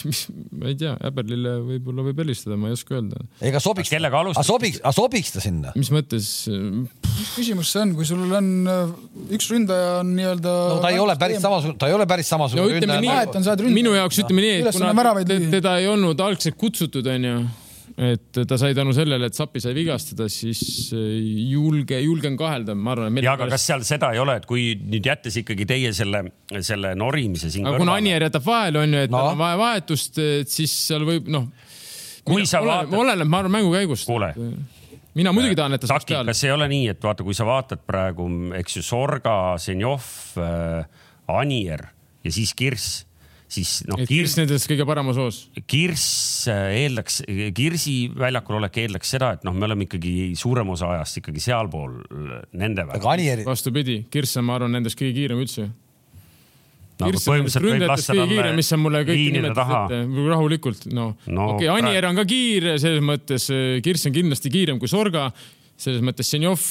ma ei tea, Äberlile võib-olla võib helistada, ma ei oska öelda. ega sobiks, kellega aga alustab? sobiks, aga sobiks ta sinna? mis mõttes, mis küsimus see on, kui sul on äh, üks ründaja on nii-öelda. no ta ei ole päris. samasugune, ta ei ole päris no samasugune sa oled, ründaja. minu jaoks ütleme nii, et kuna teda ei olnud algselt kutsutud, onju, et ta sai tänu sellele, et Sapi sai vigastada, siis äh, julge, julgen kahelda, ma arvan. ja aga kas seal seda ei ole, et kui nüüd jättes ikkagi teie selle, selle norimise siin aga kuna Anier jätab vahele, onju, et No. on vaja vahetust, et siis seal võib, noh. Kui sa vaatad- oleneb, ma arvan, mängu käigust. Kuule. mina muidugi tahan, et ta saaks peale. kas ei ole nii, et vaata, kui sa vaatad praegu, eks ju, Sorga, Zenjov äh,, Anier ja siis Kirss, siis noh, et Kirss nendest kõige paremas hoos. Kirss äh, eeldaks, Kirsi väljakul olek eeldaks seda, et noh, me oleme ikkagi suurem osa ajast ikkagi sealpool äh, nende. Anieri, vastupidi, Kirss on, ma arvan, nendest kõige kiirem üldse. Võib ründajatest kõige kiirem, mis on mulle kõik nimetatud ette, rahulikult, noh No no,. okei okay,, Anier on ka kiire selles mõttes, Kirss on kindlasti kiirem kui Sorga. selles mõttes Zenjov,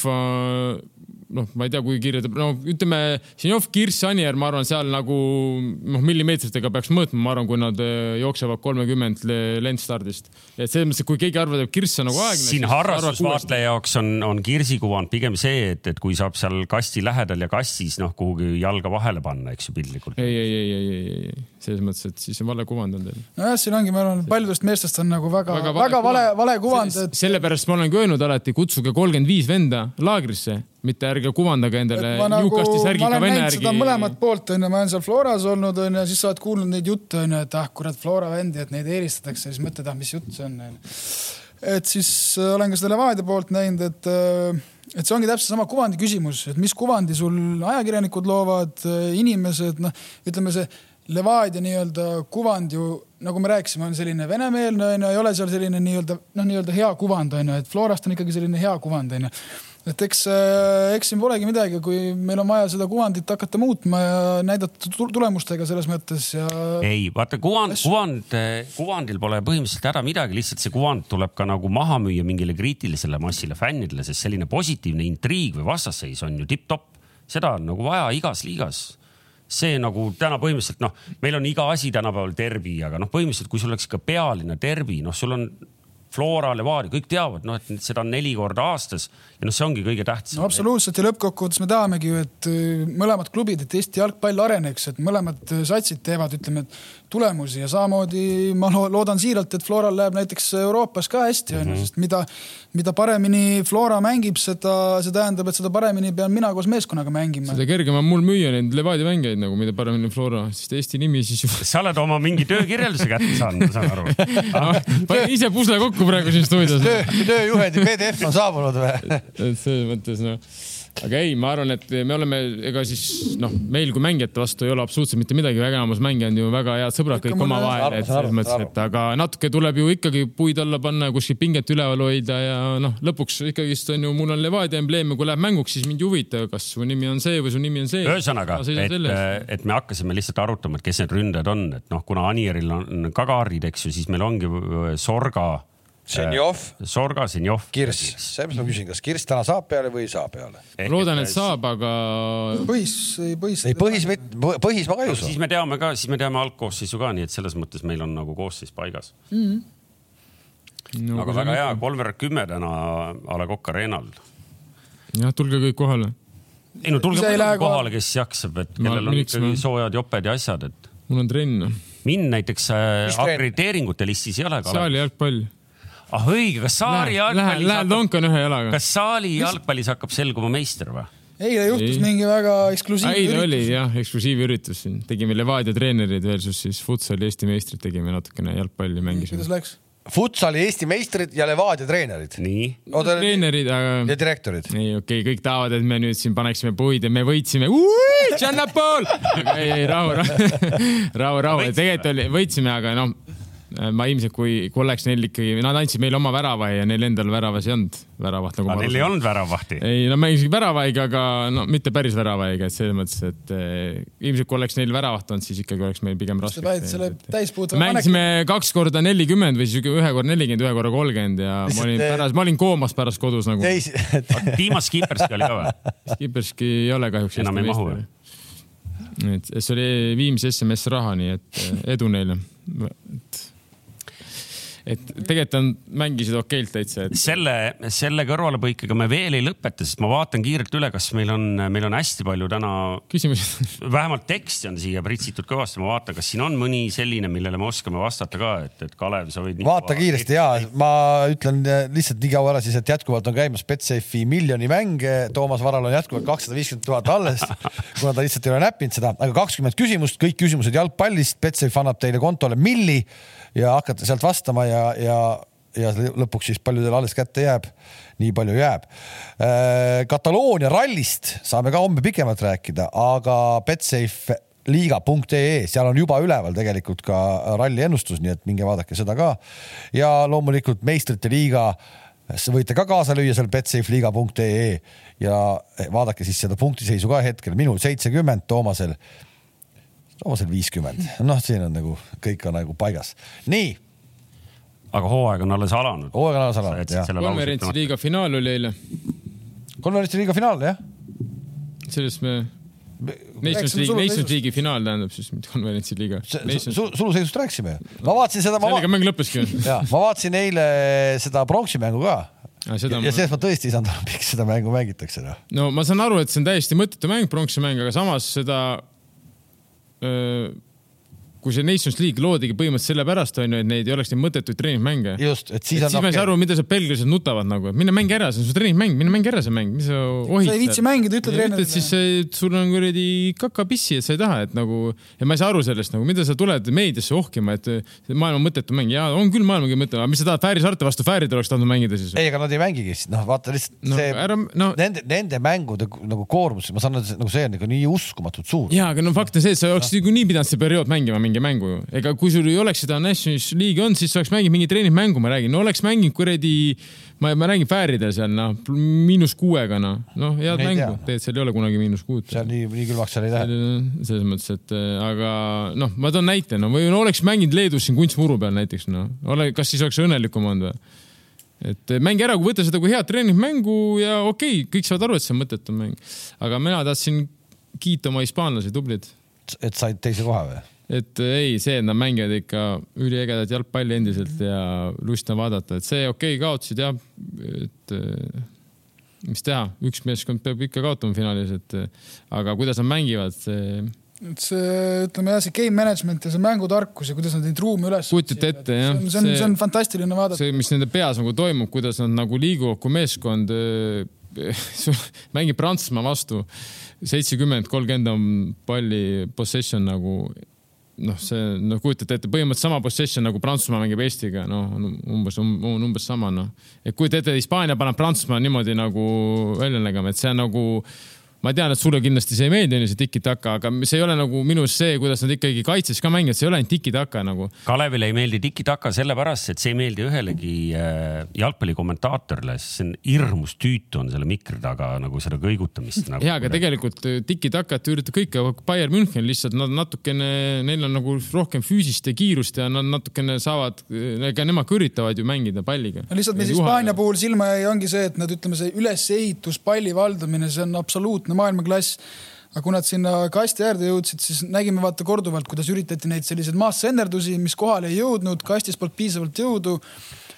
noh, ma ei tea, kui ta, no ütleme, Zenjov, Kirss, Anier, ma arvan, seal nagu noh, millimeetritega peaks mõõtma, ma arvan, kui nad eh, jooksevad kolmekümmend lendstardist. et selles mõttes, et kui keegi arvab, et Kirss on nagu aegne. siin harrastusvaatleja jaoks on, on Kirsi kuvand pigem see, et, et kui saab seal kasti lähedal ja kastis noh, kuhugi jalga vahele panna, eks ju piltlikult. ei, ei, ei, ei, ei, ei, selles mõttes, et siis on vale kuvand on teil. nojah, siin ongi, ma arvan, paljudest meestest on nagu väga, Väga vale väga vale, vale kuvand, et sellepärast ma olengi öelnud alati, kutsuge kolmkümmend viis venda laagrisse, mitte ärge kuvandage endale ma nagu, särgiga vene järgi mõlemat poolt onju, ma olen seal Floras olnud onju, siis sa oled kuulnud neid jutte onju, et ah kurat, Flora vendi, et neid eelistatakse, siis mõtled, ah mis jutt see on onju. et siis äh, olen ka seda Levadia poolt näinud, et, et see ongi täpselt sama kuvandi küsimus, et mis kuvandi sul ajakirjanikud loovad, inimesed, noh, ütleme see Levadia nii-öelda kuvand ju, nagu me rääkisime, on selline venemeelne onju, ei ole seal selline nii-öelda noh, nii-öelda hea kuvand onju, et Florast on ikkagi selline hea kuvand onju et eks, äh, eks siin polegi midagi, kui meil on vaja seda kuvandit hakata muutma ja näidata tulemustega selles mõttes ja. ei, vaata kuvand, kuvand, kuvandil pole põhimõtteliselt häda midagi, lihtsalt see kuvand tuleb ka nagu maha müüa mingile kriitilisele massile fännidele, sest selline positiivne intriig või vastasseis on ju tipp-topp. seda on nagu vaja igas liigas see nagu täna põhimõtteliselt noh, meil on iga asi tänapäeval derbi, aga noh, põhimõtteliselt kui sul oleks ikka pealinna derbi, noh, sul on Flora, Levadia, kõik teavad, noh, et seda on neli korda aastas ja noh, see ongi kõige tähtsam no,. absoluutselt ja lõppkokkuvõttes me tahamegi ju, et äh, mõlemad klubid, et Eesti jalgpall areneks, et mõlemad äh, satsid teevad, ütleme, et tulemusi ja samamoodi ma loodan siiralt, et Floral läheb näiteks Euroopas ka hästi, onju, mhm. sest mida, mida paremini Flora mängib, seda, see tähendab, et seda paremini pean mina koos meeskonnaga mängima. seda kergem on mul müüa neid Levadia mängijaid nagu, mida paremini Flora, sest Eesti nimi siis. sa oled oma mingi töökirjelduse kätte saanud, ma saan aru [laughs] panin ise pusle kokku praegu siin stuudios. töö, tööjuhendi PDF on saabunud või? et selles mõttes noh aga ei, ma arvan, et me oleme, ega siis noh, meil kui mängijate vastu ei ole absoluutselt mitte midagi, enamus mängijad on ju väga head sõbrad kõik omavahel, et selles mõttes, et aga natuke tuleb ju ikkagi puid alla panna ja kuskil pinget üleval hoida ja noh, lõpuks ikkagist on ju, mul on Levadia embleem ja kui läheb mänguks, siis mind ei huvita, kas su nimi on see või su nimi on see. ühesõnaga, et, et me hakkasime lihtsalt arutama, et kes need ründajad on, et noh, kuna Anieril on ka kaardid, eks ju, siis meil ongi Sorga Zenjov. Äh, Sorga, Zenjov. Kirss, seepärast ma küsin, kas Kirss täna saab peale või ei saa peale? loodan, et saab, aga. põhis, põhis. ei põhis, põhis ma ka ei usu. siis me teame ka, siis me teame algkoosseisu ka, nii et selles mõttes meil on nagu koosseis paigas mm. -hmm. No, aga väga hea, kolmveerand kümme täna A Le Coq Arena'l. jah, tulge kõik kohale. ei no tulge kohale, kohale, kes jaksab, et kellel on ikkagi soojad joped ja asjad, et. mul on trenn. mind näiteks äh, akrediteeringute listis ei ole. saali jalgpall ah õige, kas Saari jalgpallis. Lähen lonkan ühe jalaga. kas Saali jalgpallis hakkab selguma meister või? eile juhtus ei. mingi väga eksklusiivne üritus. eile oli jah, eksklusiivüritus siin, tegime Levadia treenerid versus siis futsali Eesti meistrid, tegime natukene jalgpalli, mängisime. kuidas läks? Futsali Eesti meistrid ja Levadia treenerid. nii. treenerid, aga. ja direktorid. ei, okei okay,, kõik tahavad, et me nüüd siin paneksime puid ja me võitsime. Ei, ei rahu, rahu, [laughs] rahu, rahu, tegelikult oli, võitsime, aga noh ma ilmselt, kui, kui oleks neil ikkagi, nad andsid meile oma värava ja neil endal väravas ei olnud väravat nagu. Neil ei olnud väravahti? ei, nad mängisid väravaiga, aga no mitte päris väravaiga, et selles mõttes, et eh, ilmselt kui oleks neil väravat olnud, siis ikkagi oleks meil pigem raske. mängisime kaks korda nelikümmend või siis ühe korra nelikümmend, ühe korra kolmkümmend ja ma olin pärast, ma olin koomas pärast kodus nagu. Dimas Kiperski oli ka või? Kiperski ei ole kahjuks. enam ei mahu või? et see oli Viimsi SMS raha, nii et edu neile. et et tegelikult on, mängisid okeilt täitsa et.... selle, selle kõrvalepõikega me veel ei lõpeta, sest ma vaatan kiirelt üle, kas meil on, meil on hästi palju täna. küsimusi vähemalt teksti on siia pritsitud kõvasti, ma vaatan, kas siin on mõni selline, millele me oskame vastata ka, et, et Kalev, sa võid. vaata kiiresti ja ma ütlen lihtsalt nii kaua ära siis, et jätkuvalt on käimas Betsafe'i miljoni mäng. Toomas Varal on jätkuvalt kakssada viiskümmend tuhat alles, [laughs] kuna ta lihtsalt ei ole näppinud seda, aga kakskümmend küsimust, kõik küsimused jalgpallist. Betsafe annab teile kontole milli ja hakata sealt vastama ja, ja, ja lõpuks siis palju teil alles kätte jääb, nii palju jääb. Äh, Kataloonia rallist saame ka homme pikemalt rääkida, aga Betsafe liiga.ee, seal on juba üleval tegelikult ka ralli ennustus, nii et minge vaadake seda ka. ja loomulikult meistrite liiga, võite ka kaasa lüüa seal betsafeliiga.ee ja vaadake siis seda punktiseisu ka hetkel, minul seitsekümmend, Toomasel Toomasel viiskümmend, noh, siin on nagu kõik on nagu paigas. nii. Aga hooaeg on alles alanud. hooaeg on alles alanud, jah. konverentsi liiga finaal oli eile. konverentsi liiga finaal, jah. sellest me Nations League, Nations League'i finaal tähendab siis, mitte konverentsi liiga. suluseisust rääkisime. ma vaatasin seda. sellega mäng lõppeski. ja, ma vaatasin eile seda pronksi mängu ka. ja, ja ma... sellest ma tõesti ei saanud aru, miks seda mängu mängitakse. Noh. no ma saan aru, et see on täiesti mõttetu mäng, pronksi mäng, aga samas seda kui see Nations League loodigi põhimõtteliselt sellepärast onju, et neid ei oleks neid mõttetuid treeningmänge. just, et siis et on siis ma ei saa aru, mida seal belglased nutavad nagu, et mine mängi ära, see on su treeningmäng, mine mängi ära see mäng, mis sa ohid. sa ei viitsi mängida, ütle treenerile. siis, sul on kuradi kakapissi, et sa ei taha, et nagu, ja ma ei saa aru sellest nagu, mida sa tuled meediasse ohkima, et maailma mõttetu mäng ja on küll maailma kõige mõttetu, aga mis sa tahad Fääri saarte vastu, Fäärid oleks tahtnud mängida siis? ei, ega nad ei mängigi, noh, vaata lihtsalt no, see ära, no, nende, nende mängude nagu koormus, ma saan aru, nagu see on nagu nii uskumatult suur. ja, aga no fakt on see, et sa oleksid niikuinii pidanud see periood mängima mingi mängu ju. ega kui sul ei oleks seda Nations League'i olnud, siis oleks mänginud mingi treeningmängu, ma räägin, no oleks mänginud kuradi, ma, ma räägin Fääridel seal noh, miinus kuuega noh, noh head ei mängu, tegelikult seal ei ole kunagi miinus kuut. seal nii, nii külmaks seal ei lähe. selles mõttes, et äh, aga noh, ma toon näite, no või no oleks mänginud Leedus siin kunstmuru peal näiteks noh, ole, kas siis oleks õnnelikum olnud või? et äh, mängi ära, kui võtta seda kui head treeningmängu ja okei okay,, kõik saavad aru, et see on mõttetu mäng. aga mina tahtsin kiita oma hispaanlasi, tublid. et said teise koha või? Et ei, see, et nad mängivad ikka üliägedat jalgpalli endiselt ja lust on vaadata, et see okei okay,, kaotasid jah, et äh, mis teha, üks meeskond peab ikka kaotama finaalis, et äh, aga kuidas nad mängivad, see et see, ütleme jah, see game management ja see mängutarkus ja kuidas nad neid ruume üles kujutate ette jah. see on, see on fantastiline vaadata. see, mis nende peas nagu toimub, kuidas nad nagu liiguvad kui meeskond [laughs] mängib Prantsusmaa vastu, seitsekümmend, kolmkümmend on palli possession nagu noh, see noh, kujutate ette, põhimõtteliselt sama possession nagu Prantsusmaa mängib Eestiga, noh umbes um,, umbes sama noh. et kujuta ette, Hispaania paneb Prantsusmaa niimoodi nagu välja nägema, et see on nagu ma tean, et sulle kindlasti see ei meeldi, onju, see tiki-taka, aga see ei ole nagu minu arust see, kuidas nad ikkagi kaitses ka mängivad, see ei ole ainult tiki-taka nagu. Kalevile ei meeldi tiki-taka sellepärast, et see ei meeldi ühelegi äh, jalgpallikommentaatorile, sest see on hirmus tüütu on selle mikri taga nagu seda kõigutamist nagu,. ja, aga tegelikult äh, tiki-takat üritab kõik, Bayern München lihtsalt nad natukene, neil on nagu rohkem füüsist ja kiirust ja nad natukene saavad, ega nemad ka üritavad ju mängida palliga. lihtsalt, mis Hispaania puhul silma jäi, ongi see, et nad ütleme, see ülesehitus, palli valdamine, see on absoluutne maailmaklass aga kui nad sinna kasti äärde jõudsid, siis nägime vaata korduvalt, kuidas üritati neid selliseid maassenderdusi, mis kohale ei jõudnud, kastis polnud piisavalt jõudu.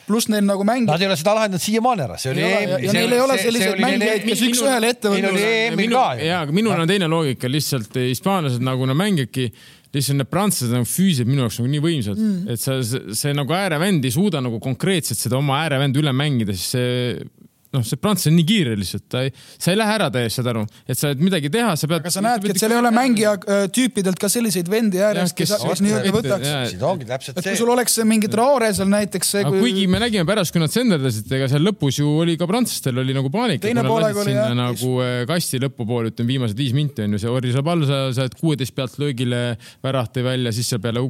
pluss neil nagu mängib. Nad ei ole seda lahendanud siiamaani ära, see oli EM. ja neil ei ole selliseid mängijaid, kes üks-ühele ette võtavad. ja, aga minul on teine loogika, lihtsalt hispaanlased nagu nad mängivadki lihtsalt need prantslased nagu füüsiliselt minu jaoks nagu nii võimsad mm., et sa, see, see nagu äärevend ei suuda nagu konkreetselt seda oma äärevend üle mängida, siis see noh, see prantslane on nii kiire lihtsalt, ta ei, sa ei lähe ära täiesti, saad aru, et sa, et midagi teha, sa pead. aga sa näedki, et seal ei ole mängija äh, tüüpidelt ka selliseid vendi ääres, kes, kes nii-öelda võtaks. siin ongi täpselt see. et kui sul oleks mingi Traore seal näiteks. Kui... kuigi me nägime pärast, kui nad senderdasid, ega seal lõpus ju oli ka prantslastel oli nagu paanika. teine poolega oli jah. nagu kasti lõpupoole, ütleme viimased viis minti on ju, see Orri Sabal, sa saad kuueteist pealt löögile, värav tõi välja, siis seal peale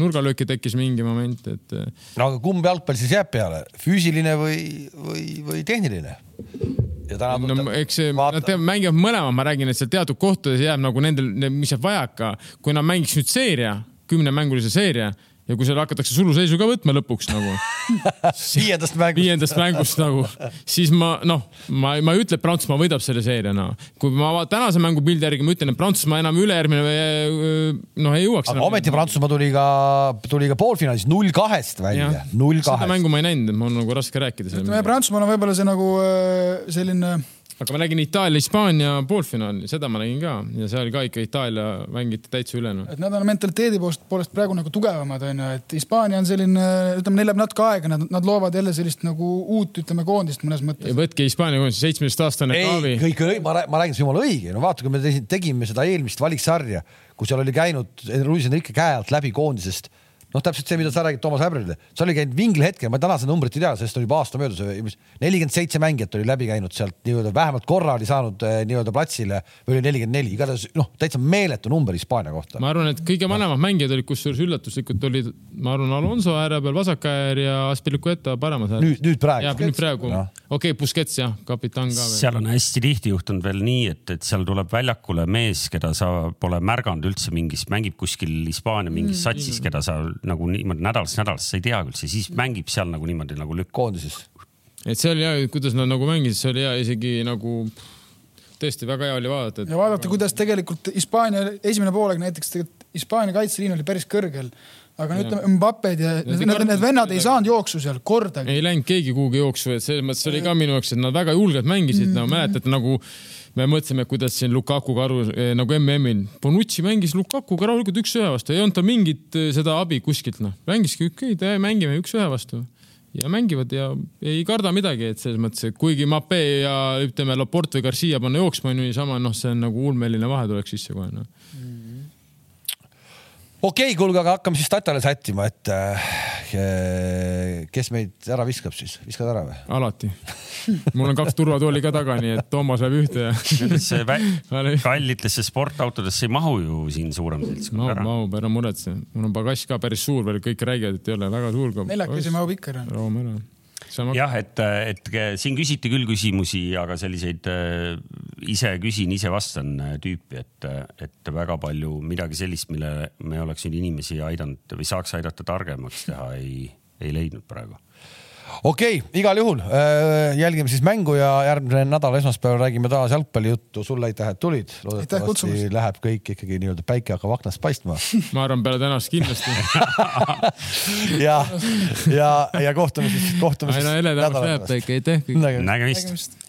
nurgalööki tekkis mingi moment, et. no aga kumb jalgpall siis jääb peale, füüsiline või, või, või tehniline? Ja täna no, eks see, nad mängivad mõlemad, ma räägin, et seal teatud kohtades jääb nagu nendel, mis jääb vajaka, kui nad mängiks nüüd seeria, kümnemängulise seeria ja kui seal hakatakse suluseisu ka võtma lõpuks nagu [laughs] viiendast mängust, viiendast mängust nagu, siis ma noh, ma, ma ei ütle, et Prantsusmaa võidab selle seeria, no kui ma tänase mängupildi järgi ma ütlen, et Prantsusmaa enam ülejärgmine noh ei jõuaks. aga ometi Prantsusmaa tuli ka, tuli ka poolfinaalis null kahest välja, null kahest. seda mängu ma ei näinud, mul on nagu raske rääkida. ütleme Prantsusmaal on võib-olla see nagu selline aga ma nägin Itaalia-Hispaania poolfinaali, seda ma nägin ka ja seal ka ikka Itaalia mängiti täitsa üle no.. et nad on mentaliteedi poolest, poolest praegu nagu tugevamad onju, et Hispaania on selline, ütleme, neil läheb natuke aega, nad, nad loovad jälle sellist nagu uut, ütleme koondist mõnes mõttes. võtke Hispaania koondis, seitsmeteistaastane Kaavi. kõik, ma, ma räägin, see jumala õige, no vaata, kui me tegime seda eelmist valiksarja, kus seal oli käinud Luis Enrique käe alt läbi koondisest noh, täpselt see, mida sa räägid Toomas Häbrile, see oli käinud mingil hetkel, ma tänase numbrit ei tea, sest on juba aasta möödas, nelikümmend seitse mängijat oli läbi käinud sealt nii-öelda vähemalt korra oli saanud nii-öelda platsile või oli nelikümmend neli, igatahes noh, täitsa meeletu number Hispaania kohta. ma arvan, et kõige vanemad mängijad olid, kusjuures üllatuslikult olid, ma arvan, Alonso ääre peal vasak äär ja Aspilicueta paremas ääres. nüüd, nüüd praegu. nüüd praegu no.. okei okay,, Busquets jah, kapitan ka seal on hästi tihti juhtunud veel nii, et, et seal tuleb väljakule mees, keda sa pole märganud üldse mingis, mängib kuskil Hispaania mingis satsis, keda sa nagu niimoodi nädalast nädalasse sa ei tea üldse, siis mängib seal nagu niimoodi nagu lükk. koondises. et see oli hea, kuidas nad nagu mängisid, see oli hea isegi nagu tõesti väga hea oli vaadata et.... ja vaadata, kuidas tegelikult Hispaania esimene poolaeg näiteks tegelikult Hispaania kaitseliin oli päris kõrgel aga no ütleme, Mbapped ja need, need, need vennad ei saanud jooksu seal kordagi. ei läinud keegi kuhugi jooksu, et selles mõttes oli ka minu jaoks, et nad väga julgelt mängisid mm, -hmm. no mäletate nagu me mõtlesime, kuidas siin Lukakuga aru eh, nagu MM-il. Bonucci mängis Lukakuga rahulikult üks-ühe vastu, ei olnud tal mingit eh, seda abi kuskilt noh, mängiski okei okay,, mängime üks-ühe vastu. Ja mängivad ja ei karda midagi, et selles mõttes, et kuigi Mape ja ütleme, Laporte või Garcia panna jooksma on ju niisama, noh, see on nagu ulmeline vahe tuleks sisse kohe noh okei okay,, kuulge, aga hakkame siis tatale sättima, et äh, kes meid ära viskab siis, viskad ära või? alati. mul on kaks turvatooli ka taga, nii et Toomas läheb ühte ja. Nendesse [laughs] kallitesse sportautodesse ei mahu ju siin suurem seltskond ära. mahub, ära muretse. mul on pagass ka päris suur veel, kõik räägivad, et ei ole väga suur. neljakesi mahub ikka ära. rahume ära jah, et, et siin küsiti küll küsimusi, aga selliseid äh, ise küsin, ise vastan äh, tüüpi, et, et väga palju midagi sellist, mille me oleks nüüd inimesi aidanud või saaks aidata targemaks teha, ei, ei leidnud praegu okei okay,, igal juhul äh, jälgime siis mängu ja järgmine nädal esmaspäeval räägime taas jalgpallijuttu. sulle aitäh, et tulid. loodetavasti läheb kõik ikkagi nii-öelda päike hakkab aknast paistma [laughs] ma arvan, peale tänast kindlasti [laughs] ja, ja, ja kohtume siis, kohtume siis. aina heledamaks läheb päike, aitäh. nägemist, nägemist..